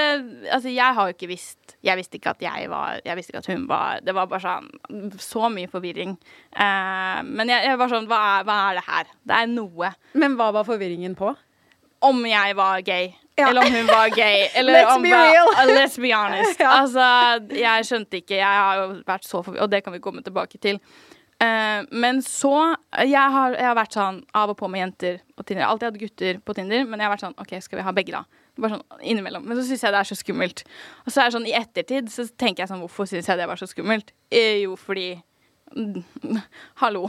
Speaker 3: Altså, jeg har jo ikke visst Jeg visste ikke at jeg var Jeg visste ikke at hun var Det var bare sånn Så mye forvirring. Eh, men jeg, jeg var sånn hva er, hva er det her? Det er noe.
Speaker 2: Men hva var forvirringen på?
Speaker 3: Om jeg var gay.
Speaker 2: Ja.
Speaker 3: Eller om hun var gay. Eller
Speaker 2: Let's
Speaker 3: om
Speaker 2: be
Speaker 3: hva-
Speaker 2: real.
Speaker 3: Uh, Let's be honest.
Speaker 2: Ja.
Speaker 3: Altså, jeg skjønte ikke. Jeg har jo vært så forvirret, og det kan vi komme tilbake til. Uh, men så jeg har, jeg har vært sånn av og på med jenter på Tinder. Alltid hatt gutter på Tinder, men jeg har vært sånn OK, skal vi ha begge, da? Bare sånn innimellom. Men så syns jeg det er så skummelt. Og så er det sånn i ettertid så tenker jeg sånn Hvorfor syns jeg det var så skummelt? Eh, jo, fordi mm, Hallo.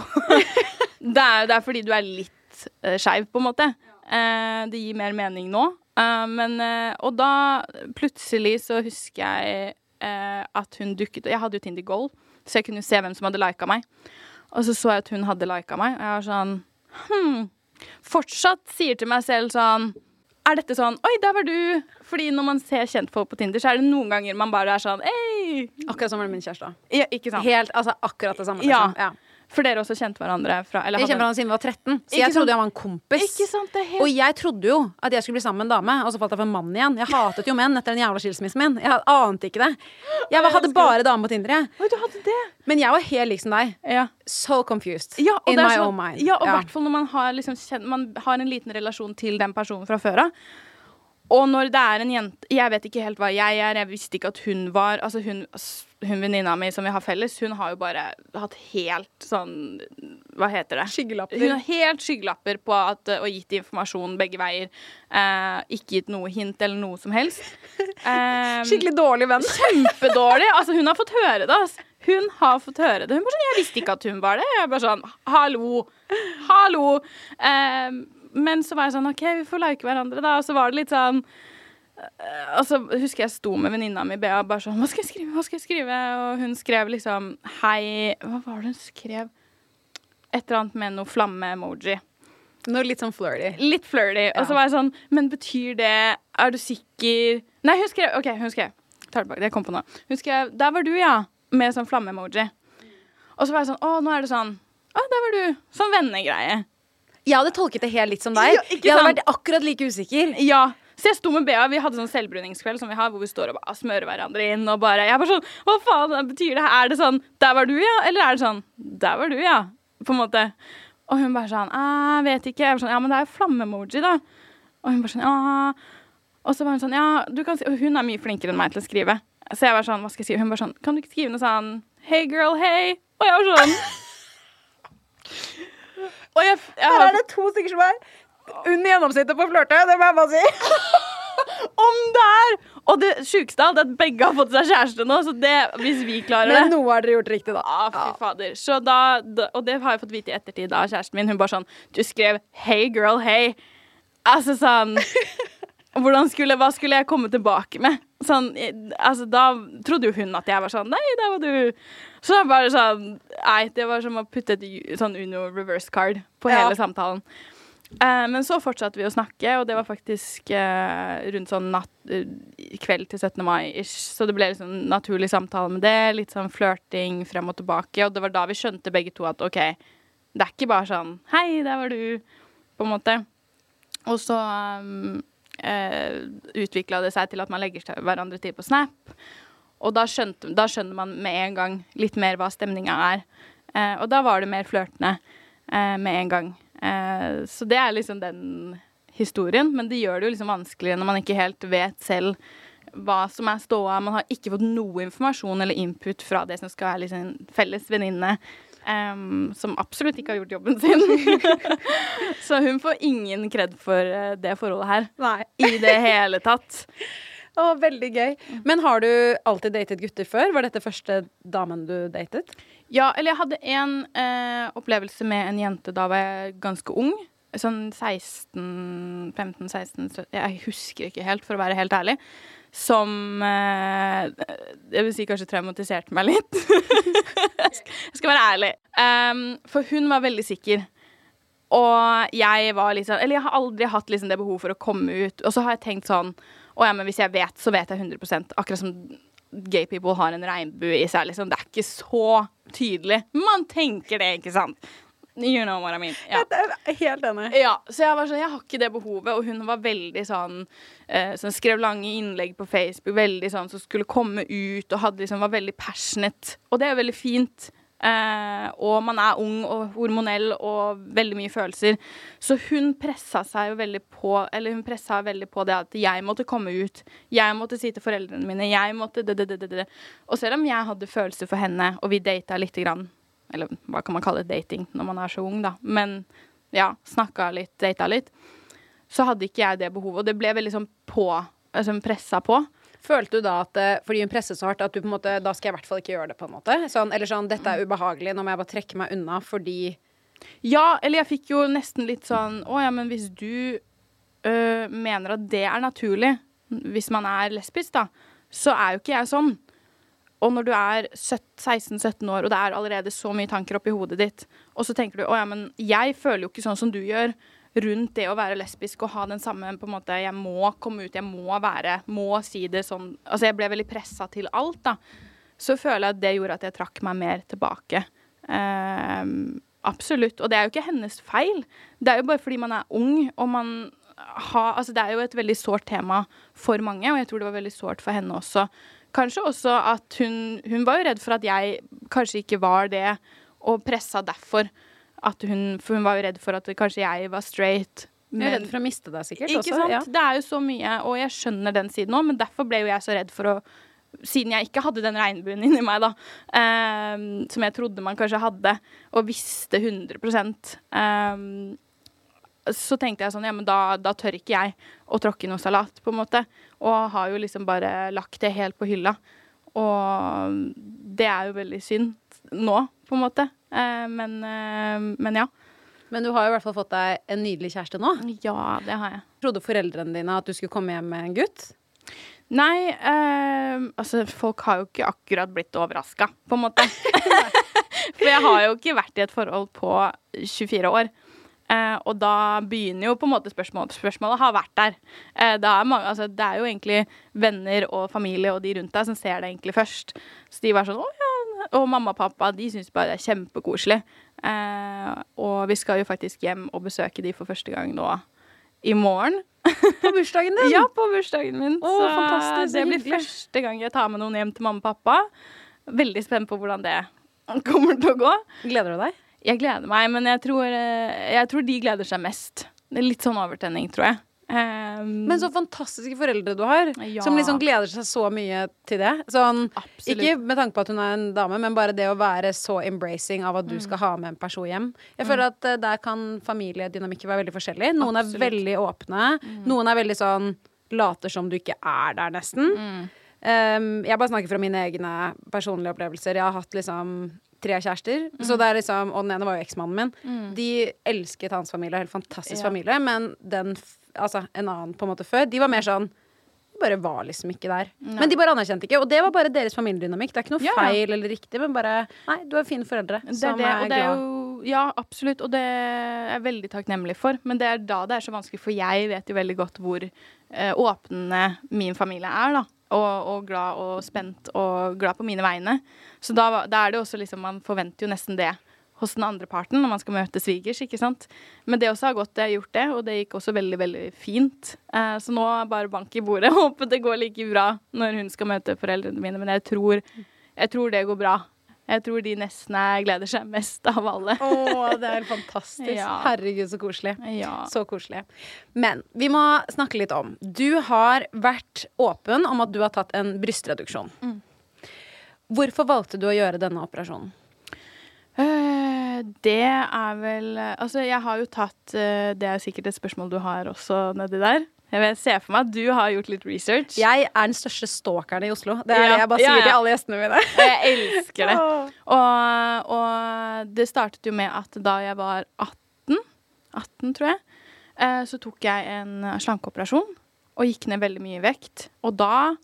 Speaker 3: det, er, det er fordi du er litt uh, skeiv, på en måte. Eh, det gir mer mening nå. Eh, men eh, Og da plutselig så husker jeg eh, at hun dukket Jeg hadde jo Tinder Gold, så jeg kunne se hvem som hadde lika meg. Og så så jeg at hun hadde lika meg, og jeg var sånn Hm. Fortsatt sier til meg selv sånn er dette sånn Oi, der var du! Fordi når man ser kjentfolk på Tinder, så er det noen ganger man bare er sånn Ei!
Speaker 2: Akkurat som med min kjæreste.
Speaker 3: Ja, ikke sant?
Speaker 2: Helt, altså akkurat det samme.
Speaker 3: Ja.
Speaker 2: Liksom. Ja.
Speaker 3: For dere også kjente hverandre fra eller
Speaker 2: Jeg
Speaker 3: hadde-
Speaker 2: hverandre siden vi var 13, så jeg trodde jeg var en kompis.
Speaker 3: Ikke sant, det helt
Speaker 2: Og jeg trodde jo at jeg skulle bli sammen med en dame, og så falt jeg for en mann igjen. Jeg hatet jo menn etter den jævla skilsmissen min. Jeg ante ikke det. Jeg var, hadde bare dame på Tinder, jeg. Men jeg var helt lik som deg.
Speaker 3: Ja.
Speaker 2: So confused.
Speaker 3: Ja,
Speaker 2: In my
Speaker 3: sånn-
Speaker 2: own mind.
Speaker 3: Ja, og i
Speaker 2: Ja.
Speaker 3: hvert fall når man har, liksom, man har en liten relasjon til den personen fra før av. Og når det er en jente Jeg vet ikke helt hva jeg er, jeg visste ikke at hun var Altså hun, hun venninna mi som vi har felles, hun har jo bare hatt helt sånn Hva heter det?
Speaker 2: Skyggelapper.
Speaker 3: Hun har helt skyggelapper på at, og gitt informasjon begge veier. Eh, ikke gitt noe hint eller noe som helst. Eh,
Speaker 2: Skikkelig dårlig venn.
Speaker 3: kjempedårlig. Altså, hun har fått høre det. Altså. Hun har fått høre det. Hun bare sånn, Jeg visste ikke at hun var det. Jeg bare sånn Hallo. Hallo. Eh, men så var jeg sånn OK, vi får like hverandre, da. Og så var det litt sånn eh, Og så husker jeg sto med venninna mi Bea bare sånn Hva skal jeg skrive? Hva skal jeg skrive? Og hun skrev liksom Hei Hva var det hun skrev? Et eller annet med noe flamme-emoji.
Speaker 2: Noe litt sånn flirty.
Speaker 3: Litt flirty. Og så var jeg sånn Men betyr det Er du sikker Nei, hun skrev OK, hun skrev. Tar tilbake. Det kom på nå. Hun skrev 'Der var du, ja'. Med sånn flamme-emoji. Og så var jeg sånn Å, nå er det sånn Å, der var du. Sånn vennegreie.
Speaker 2: Jeg hadde tolket det helt litt som deg.
Speaker 3: Ja,
Speaker 2: jeg hadde vært akkurat like usikker.
Speaker 3: Ja. Så jeg sto med Bea, vi hadde sånn selvbruningskveld som vi har, hvor vi står og bare smører hverandre inn og bare Jeg var sånn Hva faen betyr det? Er det sånn 'Der var du, ja'? Eller er det sånn 'Der var du, ja'? På en måte. Og hun bare sånn «Ah, 'Jeg vet ikke'. Jeg var sånn 'Ja, men det er jo flamme-emoji, da'. Og hun bare sånn 'Ja'. Og så var hun sånn 'Ja, du kan si Og hun er mye flinkere enn meg til å skrive. Så jeg var sånn 'Hva skal jeg si? Hun bare sånn 'Kan du ikke skrive noe sånn 'Hey girl, hey'? Og jeg var sånn Og jeg, jeg
Speaker 2: Her er det to stykker som er under gjennomsnittet på flørte. Det må jeg bare si.
Speaker 3: om der! Og det sjukeste av alt er at begge har fått seg kjæreste nå, så det, hvis vi klarer det Men
Speaker 2: noe har dere gjort riktig, da.
Speaker 3: Ah, fy fader. Så da, da, og det har jeg fått vite i ettertid av kjæresten min. Hun bare sånn Du skrev 'Hey girl, hey'. Altså sånn hvordan skulle, Hva skulle jeg komme tilbake med? Sånn, eh, altså Da trodde jo hun at jeg var sånn Nei, der var du. Så jeg bare sånn Nei, det var som å putte et sånn Uno reverse card på
Speaker 2: Ja.
Speaker 3: hele samtalen. Eh, men så fortsatte vi å snakke, og det var faktisk eh, rundt sånn natt, eh, kveld til 17. mai-ish. Så det ble liksom naturlig samtale med det. Litt sånn flørting frem og tilbake. Og det var da vi skjønte begge to at OK, det er ikke bare sånn Hei, der var du, på en måte. Og så um, eh, utvikla det seg til at man legger hverandre til på Snap. Og da, skjønte, da skjønner man med en gang litt mer hva stemninga er. Eh, og da var det mer flørtende eh, med en gang. Eh, så det er liksom den historien. Men det gjør det jo liksom vanskeligere når man ikke helt vet selv hva som er ståa. Man har ikke fått noe informasjon eller input fra det som skal være liksom felles venninne. Em, som absolutt ikke har gjort jobben sin. så hun får ingen kred for eh, det forholdet her.
Speaker 2: Nei.
Speaker 3: I det hele tatt.
Speaker 2: Å, veldig gøy. Men har du alltid datet gutter før? Var dette første damen du datet?
Speaker 3: Ja, eller jeg hadde en eh, opplevelse med en jente da var jeg ganske ung. Sånn 16 15-16 Jeg husker ikke helt, for å være helt ærlig. Som eh, Jeg vil si kanskje traumatiserte meg litt. jeg skal være ærlig. Um, for hun var veldig sikker. Og jeg var sånn Eller jeg har aldri hatt liksom det behovet for å komme ut. Og så har jeg tenkt sånn Å ja, men hvis jeg vet, så vet jeg 100% Akkurat som gay people har en regnbue i seg. Liksom. Det er ikke så tydelig. Man tenker det, ikke sant? You know what I mean. Ja.
Speaker 2: Helt enig.
Speaker 3: Ja, så jeg var sånn, jeg har ikke det behovet. Og hun var veldig sånn eh, Sånn skrev lange innlegg på Facebook, veldig sånn som skulle komme ut, og hadde liksom, var veldig passionate. Og det er veldig fint. Eh, og man er ung og hormonell og veldig mye følelser. Så hun pressa seg jo veldig på Eller hun pressa veldig på det at jeg måtte komme ut. Jeg måtte si til foreldrene mine Jeg måtte det, det, det, det. Og selv om jeg hadde følelser for henne, og vi data lite grann Eller hva kan man kalle det dating når man er så ung, da. Men ja, snakka litt, data litt. Så hadde ikke jeg det behovet. Og det ble veldig sånn på Altså pressa på.
Speaker 2: Følte du da at eh, fordi hun presset så hardt, at du på en måte Da skal jeg i hvert fall ikke gjøre det, på en måte? Sånn, eller sånn Dette er ubehagelig, nå må jeg bare trekke meg unna fordi
Speaker 3: Ja, eller jeg fikk jo nesten litt sånn Å ja, men hvis du øh, mener at det er naturlig, hvis man er lesbisk, da, så er jo ikke jeg sånn. Og når du er 16-17 år, og det er allerede så mye tanker oppi hodet ditt, og så tenker du å ja, men jeg føler jo ikke sånn som du gjør rundt det å være lesbisk og ha den samme på en måte Jeg må komme ut, jeg må være, må si det sånn Altså jeg ble veldig pressa til alt, da. Så føler jeg at det gjorde at jeg trakk meg mer tilbake. Ehm, absolutt. Og det er jo ikke hennes feil. Det er jo bare fordi man er ung, og man har Altså det er jo et veldig sårt tema for mange, og jeg tror det var veldig sårt for henne også. Kanskje også at hun Hun var jo redd for at jeg kanskje ikke var det, og pressa derfor at hun For hun var jo redd for at kanskje jeg var straight.
Speaker 2: Jeg er redd for å miste deg, sikkert.
Speaker 3: Ikke
Speaker 2: også,
Speaker 3: sant?
Speaker 2: Ja.
Speaker 3: Det er jo så mye, og jeg skjønner den siden òg, men derfor ble jo jeg så redd for å Siden jeg ikke hadde den regnbuen inni meg, da, eh, som jeg trodde man kanskje hadde, og visste 100 eh, så tenkte jeg sånn, ja, men da, da tør ikke jeg å tråkke i noe salat, på en måte. Og har jo liksom bare lagt det helt på hylla. Og det er jo veldig synd nå, på en måte. Eh, men, eh, men ja.
Speaker 2: Men du har jo i hvert fall fått deg en nydelig kjæreste nå.
Speaker 3: Ja, det har jeg.
Speaker 2: Trodde foreldrene dine at du skulle komme hjem med en gutt?
Speaker 3: Nei, eh, altså folk har jo ikke akkurat blitt overraska, på en måte. For jeg har jo ikke vært i et forhold på 24 år. Eh, og da begynner jo på en måte spørsmålet Spørsmålet har vært der. Eh, det, er mange, altså, det er jo egentlig venner og familie og de rundt deg som ser det egentlig først. Så de var sånn å ja. Og mamma og pappa de syns bare det er kjempekoselig. Eh, og vi skal jo faktisk hjem og besøke de for første gang nå i morgen.
Speaker 2: På bursdagen din?
Speaker 3: Ja, på bursdagen min.
Speaker 2: Oh,
Speaker 3: så
Speaker 2: fantastisk,
Speaker 3: det blir første gang jeg tar med noen hjem til mamma og pappa. Veldig spent på hvordan det kommer til å gå.
Speaker 2: Gleder du deg?
Speaker 3: Jeg gleder meg, men jeg tror, eh, jeg tror de gleder seg mest. Det er litt sånn overtenning, tror jeg. Um,
Speaker 2: Men så fantastiske foreldre du har,
Speaker 3: Ja.
Speaker 2: som liksom gleder seg så mye til det. Sånn, ikke med tanke på at hun er en dame, men bare det å være så embracing av at du
Speaker 3: Mm.
Speaker 2: skal ha med en person hjem. Jeg føler at eh, der kan familiedynamikker være veldig forskjellig. Noen
Speaker 3: Absolutt.
Speaker 2: er veldig åpne. Noen er veldig sånn later som du ikke er der, nesten. Um, jeg bare snakker fra mine egne personlige opplevelser. Jeg har hatt liksom tre kjærester. Så det er liksom, og den ene var jo eksmannen min. De elsket hans familie, helt fantastisk
Speaker 3: Ja.
Speaker 2: familie, men den, altså en annen på en måte før, de var mer sånn bare var liksom ikke der. Men de bare anerkjente ikke. Og det var bare deres familiedynamikk. Det er ikke noe
Speaker 3: Ja, ja.
Speaker 2: feil eller riktig, men bare Nei, du har fine foreldre
Speaker 3: det er
Speaker 2: som
Speaker 3: det,
Speaker 2: er,
Speaker 3: det er jo Ja, absolutt. Og det er jeg veldig takknemlig for. Men det er da det er så vanskelig, for jeg vet jo veldig godt hvor eh, åpne min familie er, da. Og, og glad og spent og glad på mine vegne. Så da, da er det også liksom Man forventer jo nesten det hos den andre parten når man skal møte svigers, ikke sant. Men det også har gått, jeg har gjort det, og det gikk også veldig, veldig fint. Eh, så nå bare bank i bordet. Håper det går like bra når hun skal møte foreldrene mine. Men jeg tror, jeg tror det går bra. Jeg tror de nesten er- gleder seg mest av alle.
Speaker 2: Å, det er fantastisk.
Speaker 3: Ja.
Speaker 2: Herregud, så koselig.
Speaker 3: Ja.
Speaker 2: Så koselig. Men vi må snakke litt om Du har vært åpen om at du har tatt en brystreduksjon.
Speaker 3: Mm.
Speaker 2: Hvorfor valgte du å gjøre denne operasjonen?
Speaker 3: Eh, det er vel Altså, jeg har jo tatt eh, Det er sikkert et spørsmål du har også nedi der. Jeg vet, ser for meg at du har gjort litt research.
Speaker 2: Jeg er den største stalkeren i Oslo. Det er
Speaker 3: Ja,
Speaker 2: det jeg bare sier
Speaker 3: ja.
Speaker 2: til alle gjestene mine.
Speaker 3: Jeg elsker det. Og, og det startet jo med at da jeg var 18, 18 tror jeg, eh, så tok jeg en slankeoperasjon og gikk ned veldig mye i vekt. Og da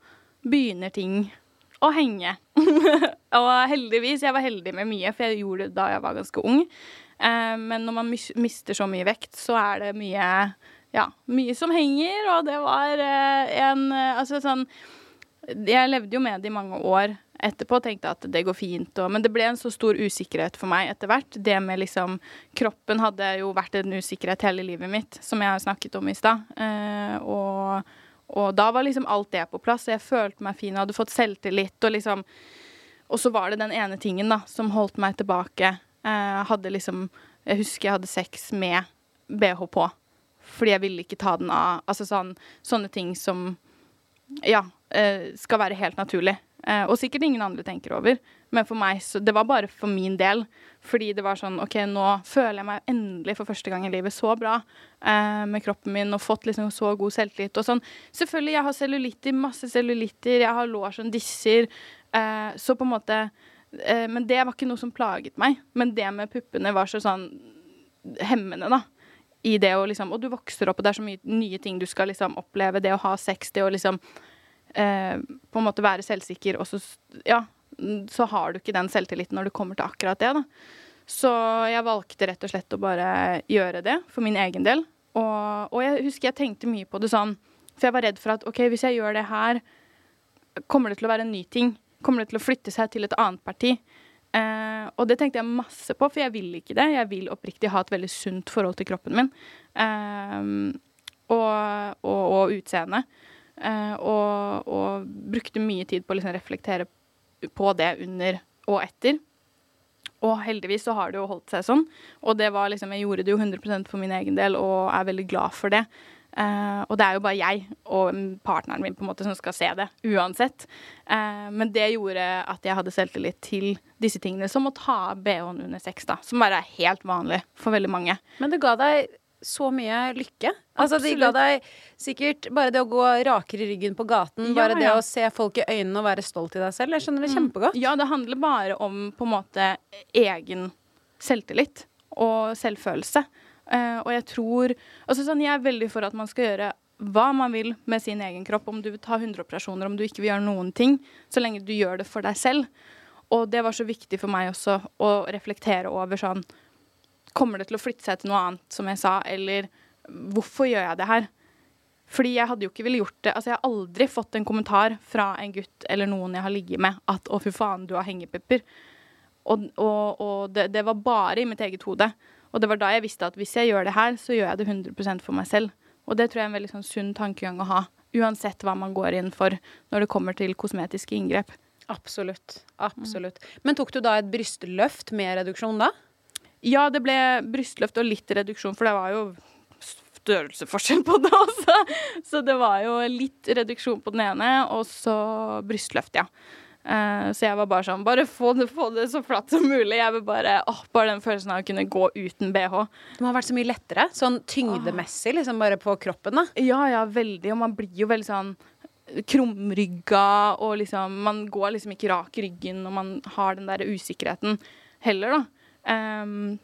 Speaker 3: begynner ting å henge. og heldigvis, jeg var heldig med mye, for jeg gjorde det da jeg var ganske ung. Eh, men når man mister så mye vekt, så er det mye ja, mye som henger, og det var eh, en eh, Altså sånn Jeg levde jo med det i mange år etterpå tenkte at det går fint. Og, men det ble en så stor usikkerhet for meg etter hvert. Det med liksom Kroppen hadde jo vært en usikkerhet hele livet mitt, som jeg snakket om i stad. Eh, og, og da var liksom alt det på plass. Jeg følte meg fin og hadde fått selvtillit. Og liksom Og så var det den ene tingen da som holdt meg tilbake. Eh, hadde liksom Jeg husker jeg hadde sex med bh på. Fordi jeg ville ikke ta den av. Altså sånn, sånne ting som ja, eh, skal være helt naturlig. Eh, og sikkert ingen andre tenker over. Men for meg, så det var bare for min del. Fordi det var sånn OK, nå føler jeg meg endelig for første gang i livet så bra eh, med kroppen min og fått liksom så god selvtillit og sånn. Selvfølgelig, jeg har cellulitter, masse cellulitter, jeg har lår som disser. Eh, så på en måte eh, Men det var ikke noe som plaget meg. Men det med puppene var så sånn hemmende, da. I det å liksom Og du vokser opp, og det er så mye nye ting du skal liksom oppleve. Det å ha sex, det å liksom eh, på en måte være selvsikker, og så Ja, så har du ikke den selvtilliten når du kommer til akkurat det, da. Så jeg valgte rett og slett å bare gjøre det for min egen del. Og, og jeg husker jeg tenkte mye på det sånn, for jeg var redd for at OK, hvis jeg gjør det her, kommer det til å være en ny ting? Kommer det til å flytte seg til et annet parti? Eh, og det tenkte jeg masse på, for jeg vil ikke det. Jeg vil oppriktig ha et veldig sunt forhold til kroppen min. Eh, og, og, og utseendet. Eh, og, og, brukte mye tid på å liksom reflektere på det under og etter. Og heldigvis så har det jo holdt seg sånn. Og det var liksom, jeg gjorde det jo 100% for min egen del og er veldig glad for det. Uh, og det er jo bare jeg og partneren min på en måte som skal se det, uansett. Uh, men det gjorde at jeg hadde selvtillit til disse tingene, som å ta BH-en under sex, da. Som bare er helt vanlig for veldig mange.
Speaker 2: Men det ga deg så mye lykke. Altså, det ga deg sikkert bare det å gå rakere i ryggen på gaten, ja, bare det ja. å se folk i øynene og være stolt i deg selv. Jeg skjønner det mm. kjempegodt.
Speaker 3: Ja, det handler bare om på en måte egen selvtillit og selvfølelse. Uh, og jeg tror altså sånn, Jeg er veldig for at man skal gjøre hva man vil med sin egen kropp. Om du vil ta 100 operasjoner, om du ikke vil gjøre noen ting. Så lenge du gjør det for deg selv. Og det var så viktig for meg også å reflektere over sånn Kommer det til å flytte seg til noe annet, som jeg sa, eller hvorfor gjør jeg det her? Fordi jeg hadde jo ikke ville gjort det Altså, jeg har aldri fått en kommentar fra en gutt eller noen jeg har ligget med, at 'å, fy faen, du har hengepupper'. Og, og, og det, det, var bare i mitt eget hode. Og det var da jeg visste at hvis jeg gjør det her, så gjør jeg det 100% for meg selv. Og det tror jeg er en veldig sånn sunn tankegang å ha. Uansett hva man går inn for når det kommer til kosmetiske inngrep.
Speaker 2: Absolutt. Absolutt. Men tok du da et brystløft med reduksjon da?
Speaker 3: Ja, det ble brystløft og litt reduksjon, for det var jo størrelsesforskjell på det også. Så det var jo litt reduksjon på den ene, og så brystløft, ja. Uh, så jeg var bare sånn Bare få det, få det, så flatt som mulig. Jeg vil bare åh, Bare den følelsen av å kunne gå uten bh.
Speaker 2: Det må ha vært så mye lettere. Sånn tyngdemessig, liksom bare på kroppen, da.
Speaker 3: Ja, ja, veldig. Og man blir jo veldig sånn krumrygga, og liksom Man går liksom ikke rak i ryggen, og man har den der usikkerheten heller, da. Um,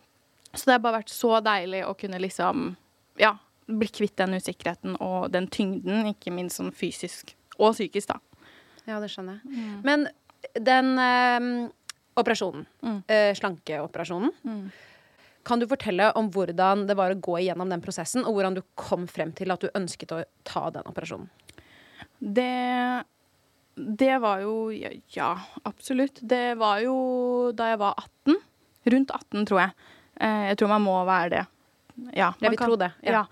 Speaker 3: så det har bare vært så deilig å kunne liksom Ja, bli kvitt den usikkerheten og den tyngden, ikke minst sånn fysisk og psykisk, da.
Speaker 2: Ja, det skjønner jeg. Mm. Men den eh, operasjonen, mm. eh, slankeoperasjonen mm. Kan du fortelle om hvordan det var å gå igjennom den prosessen, og hvordan du kom frem til at du ønsket å ta den operasjonen?
Speaker 3: Det Det var jo Ja, ja absolutt. Det var jo da jeg var 18. Rundt 18, tror jeg. Eh, jeg tror man må være det.
Speaker 2: Ja, jeg vil kan, tro det. Ja. ja.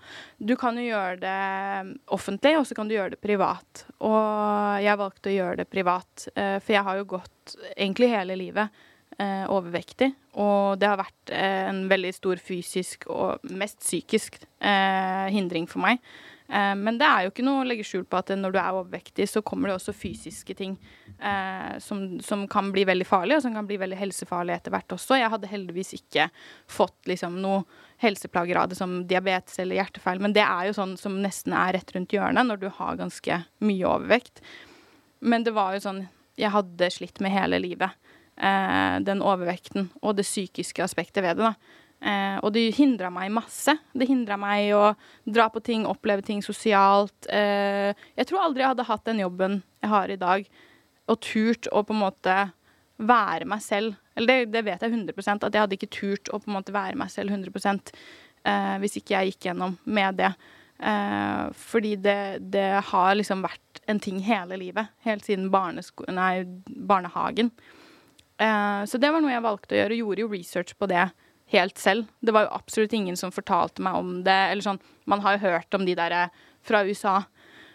Speaker 3: Du kan jo gjøre det offentlig, og så kan du gjøre det privat. Og jeg valgte å gjøre det privat, eh, for jeg har jo gått egentlig hele livet eh, overvektig. Og det har vært en veldig stor fysisk og mest psykisk hindring for meg. Eh, men det er jo ikke noe å legge skjul på at når du er overvektig, så kommer det også fysiske ting eh, som, som, kan bli veldig farlige, og som kan bli veldig helsefarlige etter hvert også. Jeg hadde heldigvis ikke fått liksom noe helseplager av det som diabetes eller hjertefeil, men det er jo sånn som nesten er rett rundt hjørnet når du har ganske mye overvekt. Men det var jo sånn Jeg hadde slitt med hele livet. Eh, den overvekten og det psykiske aspektet ved det. da. Eh, og det hindra meg masse. Det hindra meg å dra på ting, oppleve ting sosialt. Eh, jeg tror aldri jeg hadde hatt den jobben jeg har i dag, og turt å på en måte være meg selv. Eller det, det vet jeg 100% at jeg hadde ikke turt å på en måte være meg selv 100 eh, hvis ikke jeg gikk gjennom med det. Eh, fordi det, det har liksom vært en ting hele livet. Helt siden nei, barnehagen. Eh, så det var noe jeg valgte å gjøre. Gjorde jo research på det helt selv. Det var jo absolutt ingen som fortalte meg om det. Eller sånn, man har jo hørt om de der eh, fra USA.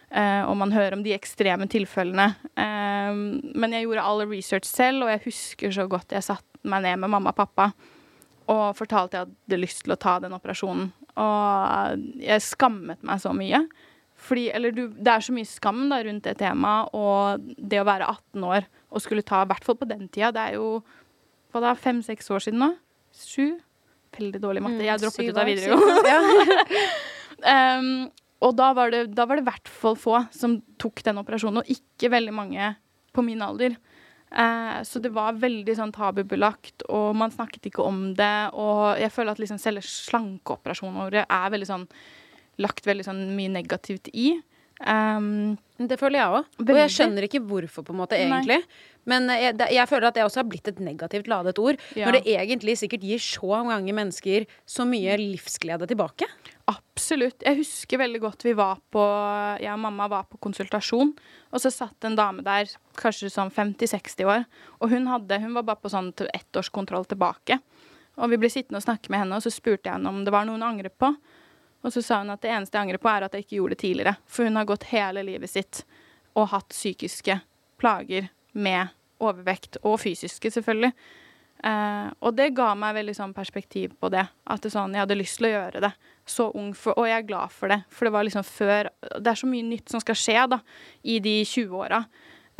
Speaker 3: eh, og man hører om de ekstreme tilfellene. Eh, men jeg gjorde all research selv, og jeg husker så godt jeg satte meg ned med mamma og pappa og fortalte jeg hadde lyst til å ta den operasjonen. Og jeg skammet meg så mye. Fordi, eller du, det er så mye skam da, rundt det temaet, og det å være 18 år og skulle ta, i hvert fall på den tida, det er jo hva da, fem-seks år siden nå? Sju? Veldig dårlig matte. Jeg droppet
Speaker 2: syv
Speaker 3: ut av videregående. um, og da var det i hvert fall få som tok den operasjonen, og ikke veldig mange på min alder. Eh, så det var veldig sånn tabubelagt, og man snakket ikke om det. Og jeg føler at liksom selve slankeoperasjonene våre er veldig sånn lagt veldig sånn mye negativt i. Um,
Speaker 2: Det føler jeg òg. Og jeg skjønner ikke hvorfor, på en måte,
Speaker 3: Nei.
Speaker 2: egentlig. Men eh, jeg, jeg føler at det også har blitt et negativt ladet ord.
Speaker 3: Ja.
Speaker 2: Når det egentlig sikkert gir så mange mennesker så mye livsglede tilbake.
Speaker 3: Absolutt. Jeg husker veldig godt vi var på Jeg og mamma var på konsultasjon, og så satt en dame der, kanskje sånn 50-60 år, og hun hadde Hun var bare på sånn ettårskontroll tilbake. Og vi ble sittende og snakke med henne, og så spurte jeg henne om det var noe hun angret på. Og så sa hun at det eneste jeg angrer på, er at jeg ikke gjorde det tidligere. For hun har gått hele livet sitt og hatt psykiske plager med overvekt, og fysiske, selvfølgelig. Eh, og det ga meg veldig sånn perspektiv på det. At det sånn, jeg hadde lyst til å gjøre det så ung, for, og jeg er glad for det. For det var liksom før Det er så mye nytt som skal skje da, i de 20-åra,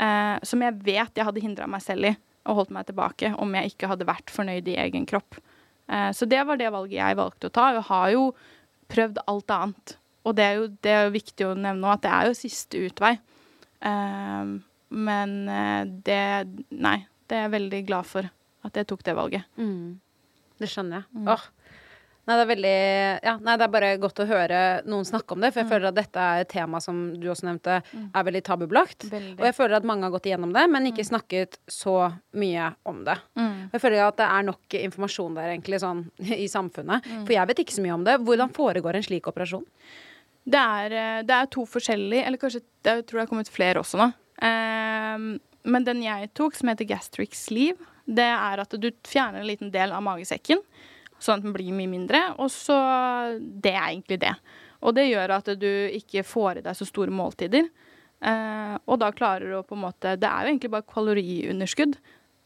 Speaker 3: eh, som jeg vet jeg hadde hindra meg selv i og holdt meg tilbake om jeg ikke hadde vært fornøyd i egen kropp. Eh, så det var det valget jeg valgte å ta. Jeg har jo prøvd alt annet. Og det er jo det er jo viktig å nevne at det er jo siste utvei. Eh, men eh, det Nei, det er jeg veldig glad for at jeg tok det valget.
Speaker 2: Det skjønner jeg.
Speaker 3: Mm.
Speaker 2: Åh. Nei, det er veldig Ja, nei, det er bare godt å høre noen snakke om det, for
Speaker 3: Mm.
Speaker 2: jeg føler at dette er et tema som du også nevnte, er veldig tabubelagt. Og jeg føler at mange har gått igjennom det, men ikke snakket så mye om det.
Speaker 3: Mm.
Speaker 2: Jeg føler at det er nok informasjon der, egentlig, sånn i samfunnet.
Speaker 3: Mm.
Speaker 2: For jeg vet ikke så mye om det. Hvordan foregår en slik operasjon?
Speaker 3: Det er, eh, det er to forskjellige, eller kanskje jeg tror det har kommet flere også nå. Um, men den jeg tok, som heter gastric sleeve, det er at du fjerner en liten del av magesekken, sånn at den blir mye mindre. Og så Det er egentlig det. Og det gjør at du ikke får i deg så store måltider. Eh, og da klarer du å på en måte Det er jo egentlig bare kaloriunderskudd.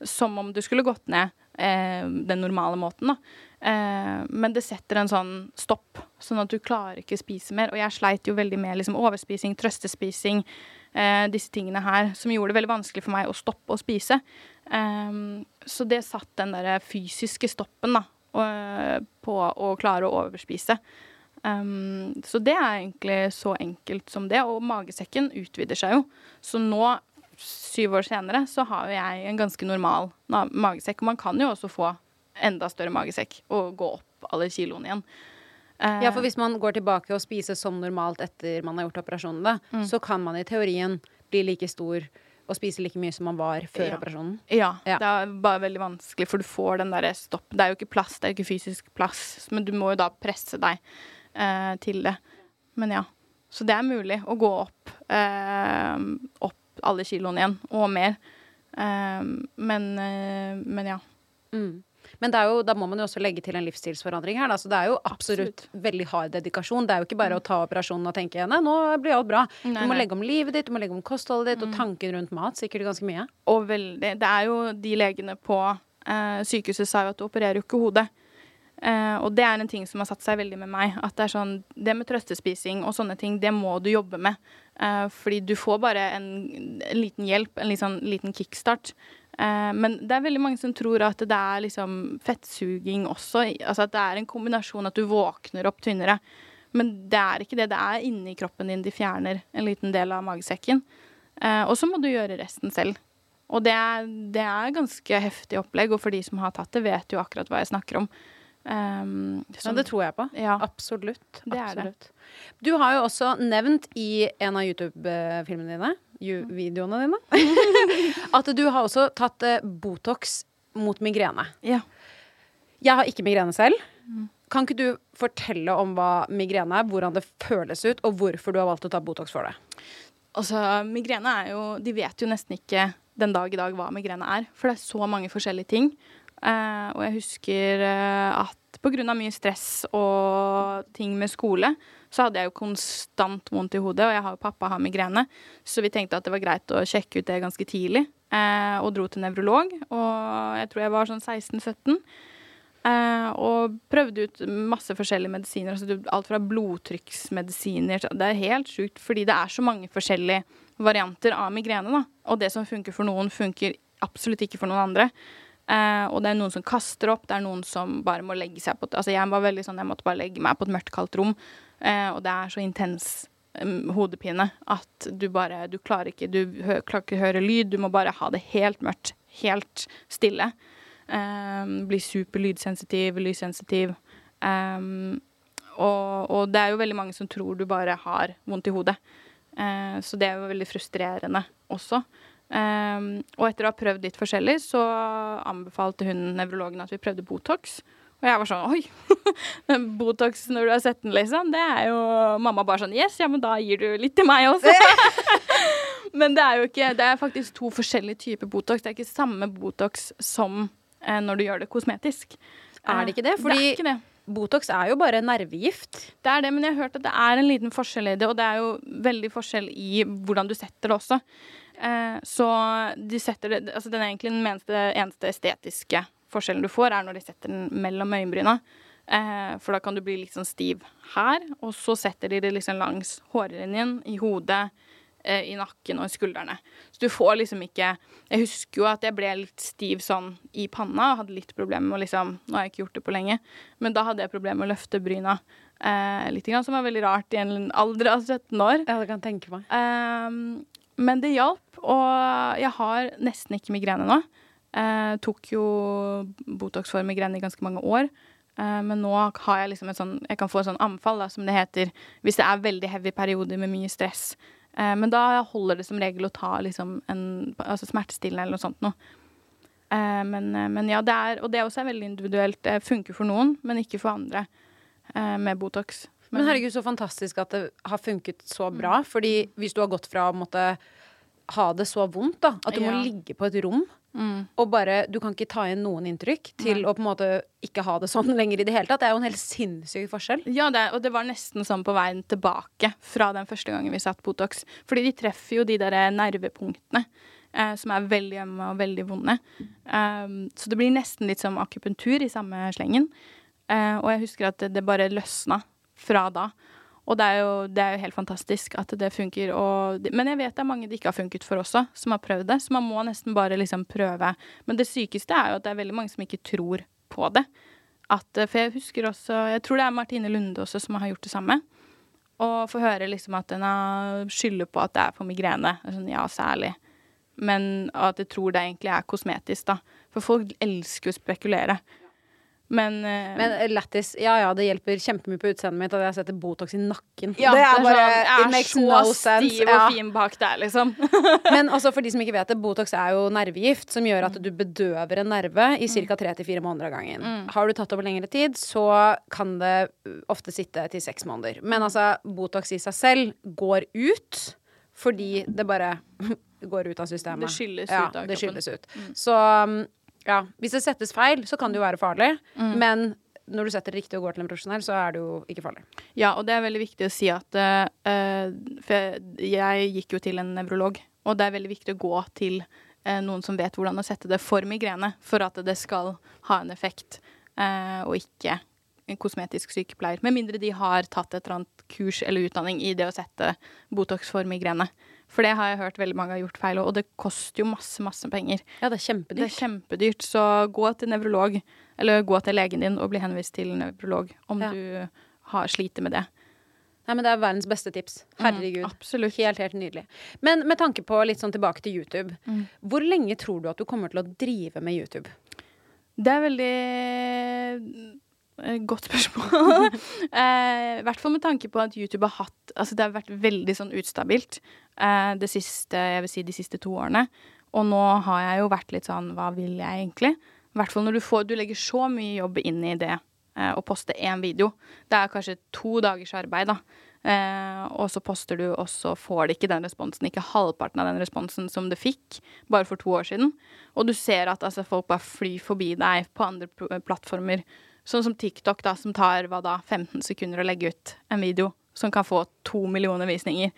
Speaker 3: Som om du skulle gått ned eh, den normale måten, da. Eh, men det setter en sånn stopp, sånn at du klarer ikke spise mer. Og jeg sleit jo veldig med liksom, overspising, trøstespising, eh, disse tingene her, som gjorde det veldig vanskelig for meg å stoppe å spise. Eh, så det satt den der fysiske stoppen da, på å klare å overspise. Um, så det er egentlig så enkelt som det. Og magesekken utvider seg jo. Så nå, syv år senere, så har jo jeg en ganske normal magesekk. Og man kan jo også få enda større magesekk og gå opp alle kiloene igjen. Uh,
Speaker 2: Ja, for hvis man går tilbake og spiser som normalt etter man har gjort operasjonen, da,
Speaker 3: Mm.
Speaker 2: så kan man i teorien bli like stor og spise like mye som man var før
Speaker 3: Ja.
Speaker 2: operasjonen.
Speaker 3: Ja,
Speaker 2: Ja.
Speaker 3: det er bare veldig vanskelig, for du får den derre stopp. Det er jo ikke plass, det er jo ikke fysisk plass, men du må jo da presse deg eh, til det. Men ja. Så det er mulig å gå opp, eh, opp alle kiloene igjen, og mer. Eh, men, eh, men ja.
Speaker 2: Mm. Men det jo, da må man jo også legge til en livsstilsforandring her. Da. Så det er jo absolutt, veldig hard dedikasjon. Det er jo ikke bare å ta operasjonen og tenke nei, nå blir alt bra.
Speaker 3: Nei,
Speaker 2: du må
Speaker 3: nei.
Speaker 2: legge om livet ditt, du må legge om kostholdet ditt, og tanken rundt mat. Sikkert ganske mye.
Speaker 3: Og veldig Det er jo de legene på eh, sykehuset sa jo at du opererer jo ikke hodet. Uh, og det er en ting som har satt seg veldig med meg. At det er sånn Det med trøstespising og sånne ting, det må du jobbe med. Uh, fordi du får bare en, en liten hjelp, en sånn liten kickstart. Eh, men det er veldig mange som tror at det er liksom fettsuging også. Altså at det er en kombinasjon at du våkner opp tynnere. Men det er ikke det. Det er inni kroppen din de fjerner en liten del av magesekken. Eh, og så må du gjøre resten selv. Og det er, det er ganske heftig opplegg, og for de som har tatt det, vet jo akkurat hva jeg snakker om. Um,
Speaker 2: Ja, det tror jeg på.
Speaker 3: Ja.
Speaker 2: Absolutt. Absolutt. Du har jo også nevnt i en av YouTube-filmene dine, videoene dine, at du har også tatt eh, Botox mot migrene.
Speaker 3: Ja.
Speaker 2: Jeg har ikke migrene selv. kan ikke du fortelle om hva migrene er, hvordan det føles ut, og hvorfor du har valgt å ta Botox for det?
Speaker 3: Altså, migrene er jo De vet jo nesten ikke den dag i dag hva migrene er, for det er så mange forskjellige ting. Eh, og jeg husker eh, at pga. mye stress og ting med skole, så hadde jeg jo konstant vondt i hodet, og jeg har jo pappa har migrene, så vi tenkte at det var greit å sjekke ut det ganske tidlig, eh, og dro til nevrolog. Og jeg tror jeg var sånn 16-17. Eh, og prøvde ut masse forskjellige medisiner. Altså alt fra blodtrykksmedisiner Det er helt sjukt, fordi det er så mange forskjellige varianter av migrene. Da. Og det som funker for noen, funker absolutt ikke for noen andre. Eh, og det er noen som kaster opp, det er noen som bare må legge seg på Altså jeg var veldig sånn, jeg måtte bare legge meg på et mørkt, kaldt rom. Eh, og det er så intens um, hodepine at du bare Du klarer ikke Du hø klarer ikke å høre lyd, du må bare ha det helt mørkt, helt stille. Um, super superlydsensitiv, lyssensitiv. Um, og, og, det er jo veldig mange som tror du bare har vondt i hodet. Uh, så det er jo veldig frustrerende også. Um, og etter å ha prøvd litt forskjellig, så anbefalte hun nevrologen at vi prøvde Botox. Og jeg var sånn Oi! Botox når du har sett den, liksom. Det er jo Mamma bare sånn Yes, ja, men da gir du litt til meg også. men det er jo ikke Det er faktisk to forskjellige typer Botox. Det er ikke samme Botox som eh, når du gjør det kosmetisk.
Speaker 2: Er det ikke det? Fordi
Speaker 3: det er ikke det.
Speaker 2: Botox er jo bare nervegift.
Speaker 3: Det er det, men jeg har hørt at det er en liten forskjell i det, og det er jo veldig forskjell i hvordan du setter det også. Eh, så de setter det Altså den er egentlig den eneste, eneste, estetiske forskjellen du får, er når de setter den mellom øyenbryna. Eh, for da kan du bli litt sånn stiv her, og så setter de det liksom langs hårlinjen, i hodet, Eh, i nakken og i skuldrene. Så du får liksom ikke Jeg husker jo at jeg ble litt stiv sånn i panna og hadde litt problemer med liksom Nå har jeg ikke gjort det på lenge, men da hadde jeg problemer med å løfte bryna eh, litt, grann, som er veldig rart i en alder av 17 år.
Speaker 2: Ja, det kan jeg tenke meg.
Speaker 3: Eh, men det hjalp, og jeg har nesten ikke migrene nå. Eh, tok jo Botox for migrene i ganske mange år. Eh, men nå har jeg liksom et sånn Jeg kan få en sånn anfall, da, som det heter, hvis det er veldig heavy perioder med mye stress. Eh, men da holder det som regel å ta liksom en altså smertestillende eller noe sånt noe. Eh, men, eh, men, ja, det er Og det også er veldig individuelt. Det funker for noen, men ikke for andre med Botox.
Speaker 2: Men, men herregud, så fantastisk at det har funket så bra. Mm. Fordi hvis du har gått fra å måtte ha det så vondt, da, at du ja. må ligge på et rom Mm. Og bare, Du kan ikke ta igjen noen inntrykk til Nei. å på en måte ikke ha det sånn lenger i det hele tatt. Det er jo en helt sinnssyk forskjell.
Speaker 3: Ja, det, og det var nesten sånn på veien tilbake fra den første gangen vi satt Botox. Fordi de treffer jo de der nervepunktene. Eh, som er veldig ømme og veldig vonde. Um, så det blir nesten litt som akupunktur i samme slengen. Uh, og jeg husker at det, det bare løsna fra da. Og det er, jo, det er jo helt fantastisk at det funker. Og, men jeg vet det er mange det ikke har funket for også, som har prøvd det. Så man må nesten bare liksom prøve. Men det sykeste er jo at det er veldig mange som ikke tror på det. At, for jeg husker også Jeg tror det er Martine Lunde også som har gjort det samme. Og få høre liksom at den skylder på at det er for migrene. Sånn, ja, særlig. Men at jeg tror det egentlig er kosmetisk, da. For folk elsker å spekulere. Men, uh,
Speaker 2: Men eh, lættis Ja ja, det hjelper kjempemye på utseendet mitt at jeg setter Botox i nakken.
Speaker 3: Ja, det er, bare sånn, Jeg er så no stiv og ja. fin bak der, liksom.
Speaker 2: Men også for de som ikke vet det, Botox er jo nervegift som gjør at du bedøver en nerve i ca. tre til fire måneder av gangen. Mm. Har du tatt over lengre tid, så kan det ofte sitte til seks måneder. Men altså, Botox i seg selv går ut fordi det bare går ut av systemet.
Speaker 3: Det skylles ja, ut
Speaker 2: av kroppen. Det skylles ut. Mm. Så um, ja, Hvis det settes feil, så kan det jo være farlig. Mm. Men når du setter det riktig og går til en profesjonell, så er det jo ikke farlig.
Speaker 3: Ja, og det er veldig viktig å si at uh, For jeg gikk jo til en nevrolog, og det er veldig viktig å gå til uh, noen som vet hvordan å sette det for migrene, for at det skal ha en effekt, uh, og ikke en kosmetisk sykepleier. Med mindre de har tatt et eller annet kurs eller utdanning i det å sette Botox for migrene. For det har jeg hørt veldig mange har gjort feil, og det koster jo masse, masse penger.
Speaker 2: Ja, det er kjempedyrt.
Speaker 3: Det er kjempedyrt, så gå til nevrolog, eller gå til legen din og bli henvist til nevrolog om ja. du har sliter med det.
Speaker 2: Nei, men Det er verdens beste tips. Mm, Herregud. Mm. Helt, helt nydelig. Men med tanke på litt sånn tilbake til YouTube. Mm. Hvor lenge tror du at du kommer til å drive med YouTube?
Speaker 3: Det er veldig godt spørsmål. eh, I hvert fall med tanke på at YouTube har hatt Altså, det har vært veldig sånn utstabilt eh, det siste, jeg vil si de siste to årene. Og nå har jeg jo vært litt sånn Hva vil jeg egentlig? I hvert fall når du får Du legger så mye jobb inn i det eh, å poste én video. Det er kanskje to dagers arbeid, da. Eh, og så poster du, og så får det ikke den responsen, ikke halvparten av den responsen som det fikk bare for to år siden. Og du ser at altså, folk bare flyr forbi deg på andre pl- plattformer. Sånn som TikTok, da, som tar hva da, 15 sekunder å legge ut en video som kan få to millioner visninger.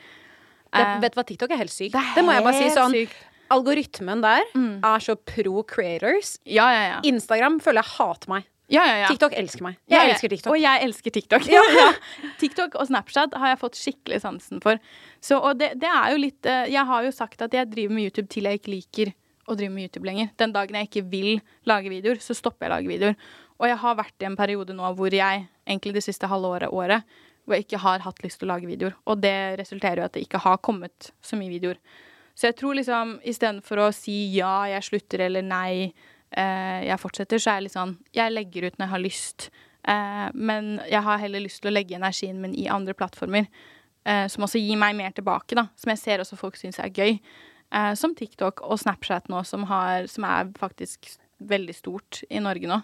Speaker 2: Det,
Speaker 3: Eh,
Speaker 2: vet du hva, TikTok er helt sykt.
Speaker 3: det
Speaker 2: Det, må jeg bare si sånn.
Speaker 3: sykt.
Speaker 2: Algoritmen der er så pro creators.
Speaker 3: Ja, ja, ja.
Speaker 2: Instagram føler jeg hater meg.
Speaker 3: ja, ja, ja.
Speaker 2: TikTok elsker meg. Jeg elsker TikTok.
Speaker 3: Og jeg elsker TikTok. Ja, TikTok og Snapchat har jeg fått skikkelig sansen for. Så, og det, det er jo litt eh, Jeg har jo sagt at jeg driver med YouTube til jeg ikke liker å drive med YouTube lenger. Den dagen jeg ikke vil lage videoer, så stopper jeg å lage videoer. Og jeg har vært i en periode nå hvor jeg, egentlig det siste halve året, året, hvor jeg ikke har hatt lyst til å lage videoer. Og det resulterer jo at det ikke har kommet så mye videoer. Så jeg tror liksom istedenfor å si ja, jeg slutter, eller nei, eh, jeg fortsetter, så er jeg litt sånn Jeg legger ut når jeg har lyst. Eh, men jeg har heller lyst til å legge energien min i andre plattformer. Eh, som også gir meg mer tilbake, da. Som jeg ser også folk syns er gøy. Eh, som TikTok og Snapchat nå, som, har, som er faktisk veldig stort i Norge nå.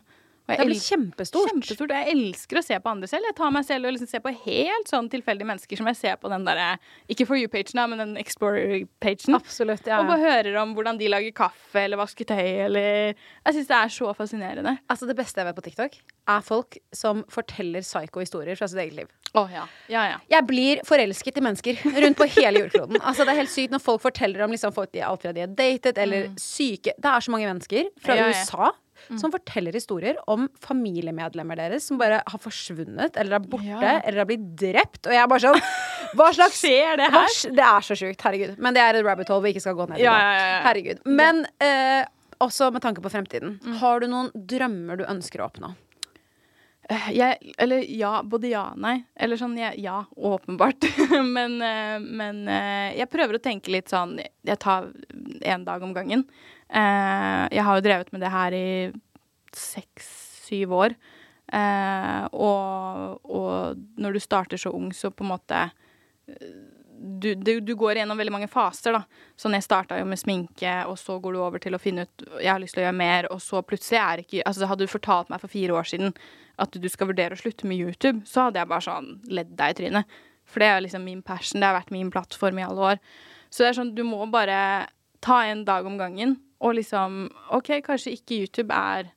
Speaker 2: Det blir kjempestort.
Speaker 3: Kjempestort. Jeg elsker å se på andre selv. Jeg tar meg selv og liksom ser på helt sånn tilfeldige mennesker som jeg ser på den derre Ikke For you-pagen, men den Explorer-pagen.
Speaker 2: Absolutt. Ja,
Speaker 3: Og bare hører om hvordan de lager kaffe eller vasker tøy eller Jeg syns det er så fascinerende.
Speaker 2: Altså, det beste jeg vet på TikTok, er folk som forteller psycho-historier fra sitt eget liv.
Speaker 3: Å ja. Ja, ja.
Speaker 2: Jeg blir forelsket i mennesker rundt på hele jordkloden. Altså, det er helt sykt når folk forteller om liksom, folk de, alt fra de har datet, eller syke Det er så mange mennesker fra
Speaker 3: Mm.
Speaker 2: Som forteller historier om familiemedlemmer deres som bare har forsvunnet, eller er borte,
Speaker 3: Ja.
Speaker 2: eller har blitt drept. Og jeg er bare sånn Hva slags
Speaker 3: Skjer det her?
Speaker 2: Hva, Det er så sjukt. Herregud. Men det er et rabbit hole vi ikke skal gå ned i.
Speaker 3: Ja, ja, ja, ja.
Speaker 2: Herregud. Men eh, også med tanke på fremtiden.
Speaker 3: Mm.
Speaker 2: Har du noen drømmer du ønsker å oppnå?
Speaker 3: Eh, Jeg, eller ja, både ja og nei. Eller sånn ja, ja åpenbart. men eh, men eh, jeg prøver å tenke litt sånn Jeg tar én dag om gangen. Eh, Jeg har jo drevet med det her i seks-syv år. Eh, og, og når du starter så ung, så på en måte du, du, du går gjennom veldig mange faser, da. Sånn jeg starta jo med sminke, og så går du over til å finne ut Jeg har lyst til å gjøre mer, og så plutselig er ikke Altså hadde du fortalt meg for fire år siden at du skal vurdere å slutte med YouTube, så hadde jeg bare sånn ledd deg i trynet. For det er liksom min passion, det har vært min plattform i alle år. Så det er sånn, du må bare ta en dag om gangen, og liksom OK, kanskje ikke YouTube er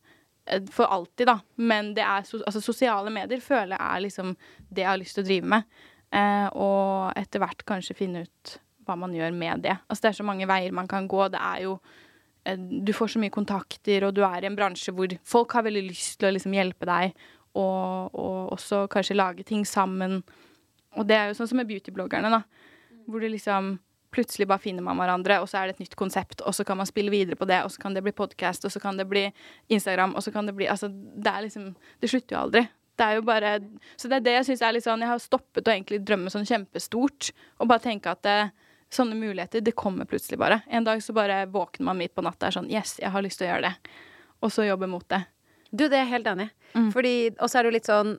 Speaker 3: eh, for alltid, da, men det er altså, sosiale medier føler jeg er liksom det jeg har lyst til å drive med. Eh, og etter hvert kanskje finne ut hva man gjør med det. Altså det er så mange veier man kan gå. Det er jo eh, Du får så mye kontakter, og du er i en bransje hvor folk har veldig lyst til å liksom hjelpe deg, og, og også kanskje lage ting sammen. Og det er jo sånn som med beautybloggerne, da. Hvor det liksom Plutselig bare finner man hverandre, og så er det et nytt konsept, og så kan man spille videre på det, og så kan det bli podkast, og så kan det bli Instagram, og så kan det bli Altså, det er liksom Det slutter jo aldri. Det er jo bare Så det er det jeg syns er litt sånn Jeg har stoppet å egentlig drømme sånn kjempestort, og bare tenke at det, sånne muligheter, det kommer plutselig bare. En dag så bare våkner man midt på natta og er sånn Yes, jeg har lyst til å gjøre det. Og så jobbe mot det.
Speaker 2: Du, det er jeg helt enig i.
Speaker 3: Mm.
Speaker 2: Fordi Og så er det jo litt sånn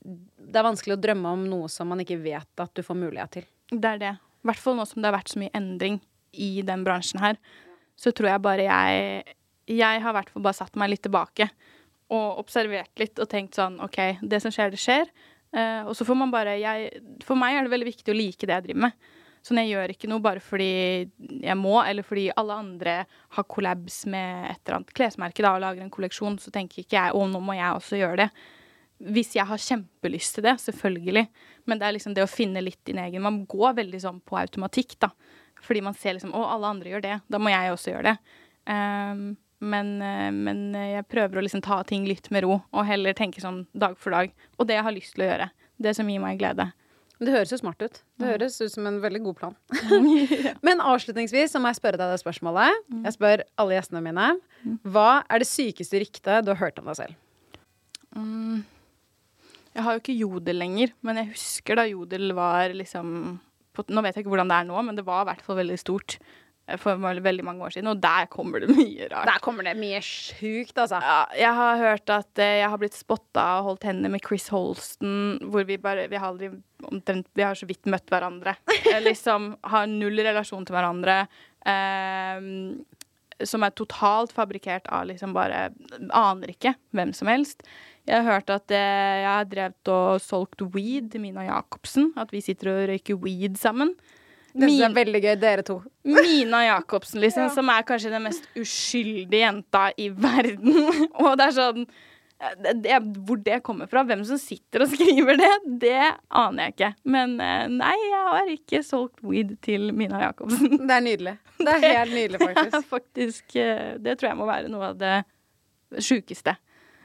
Speaker 2: Det er vanskelig å drømme om noe som man ikke vet at du får mulighet til.
Speaker 3: Det er det. I hvert fall nå som det har vært så mye endring i den bransjen her, så tror jeg bare jeg Jeg har i hvert fall bare satt meg litt tilbake og observert litt og tenkt sånn OK, det som skjer, det skjer. Uh, og så får man bare jeg, For meg er det veldig viktig å like det jeg driver med. Sånn jeg gjør ikke noe bare fordi jeg må, eller fordi alle andre har collabs med et eller annet klesmerke da, og lager en kolleksjon, så tenker ikke jeg å, nå må jeg også gjøre det. Hvis jeg har kjempelyst til det, selvfølgelig. Men det er liksom det å finne litt din egen Man går veldig sånn på automatikk, da. Fordi man ser liksom Å, alle andre gjør det. Da må jeg også gjøre det. Um, men, eh, men jeg prøver å liksom ta ting litt med ro, og heller tenke sånn dag for dag. Og det jeg har lyst til å gjøre. Det som gir meg glede.
Speaker 2: Det høres jo smart ut. Det
Speaker 3: Mm.
Speaker 2: høres ut som en veldig god plan. Men avslutningsvis så må jeg spørre deg det spørsmålet.
Speaker 3: Mm.
Speaker 2: Jeg spør alle gjestene mine. Hva er det sykeste ryktet du har hørt om deg selv?
Speaker 3: Mm. Jeg har jo ikke Jodel lenger, men jeg husker da Jodel var liksom på, Nå vet jeg ikke hvordan det er nå, men det var i hvert fall veldig stort eh, for veldig, mange år siden, og der kommer det mye rart.
Speaker 2: Der kommer det mye sjukt, altså.
Speaker 3: Ja, jeg har hørt at eh, jeg har blitt spotta og holdt hender med Chris Holsten, hvor vi bare Vi har aldri omtrent Vi har så vidt møtt hverandre. Eh, liksom har null relasjon til hverandre. Ehm, som er totalt fabrikkert av liksom bare Aner ikke hvem som helst. Jeg har hørt at eh, jeg har drevet og solgt weed til Mina Jacobsen. At vi sitter og røyker weed sammen.
Speaker 2: Det synes jeg er veldig gøy, dere to.
Speaker 3: Mina Jacobsen, liksom, som er kanskje den mest uskyldige jenta i verden. og det er sånn det, det, Hvor det kommer fra, hvem som sitter og skriver det, det aner jeg ikke. Men eh, nei, jeg har ikke solgt weed til Mina Jacobsen.
Speaker 2: Det er nydelig. Det er helt nydelig,
Speaker 3: Det ja,
Speaker 2: faktisk.
Speaker 3: faktisk eh, Det tror jeg må være noe av det sjukeste.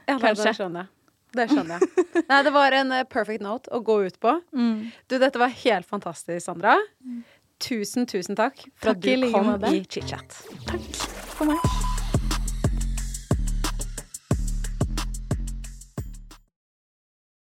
Speaker 2: Ja,
Speaker 3: Kanskje.
Speaker 2: det skjønner jeg. Det skjønner jeg. Nei, det var en eh, perfect note å gå ut på. Du, dette var helt fantastisk, Sandra. Tusen, tusen takk for
Speaker 3: Takk
Speaker 2: at du kom i chit-chat.
Speaker 3: Takk For meg.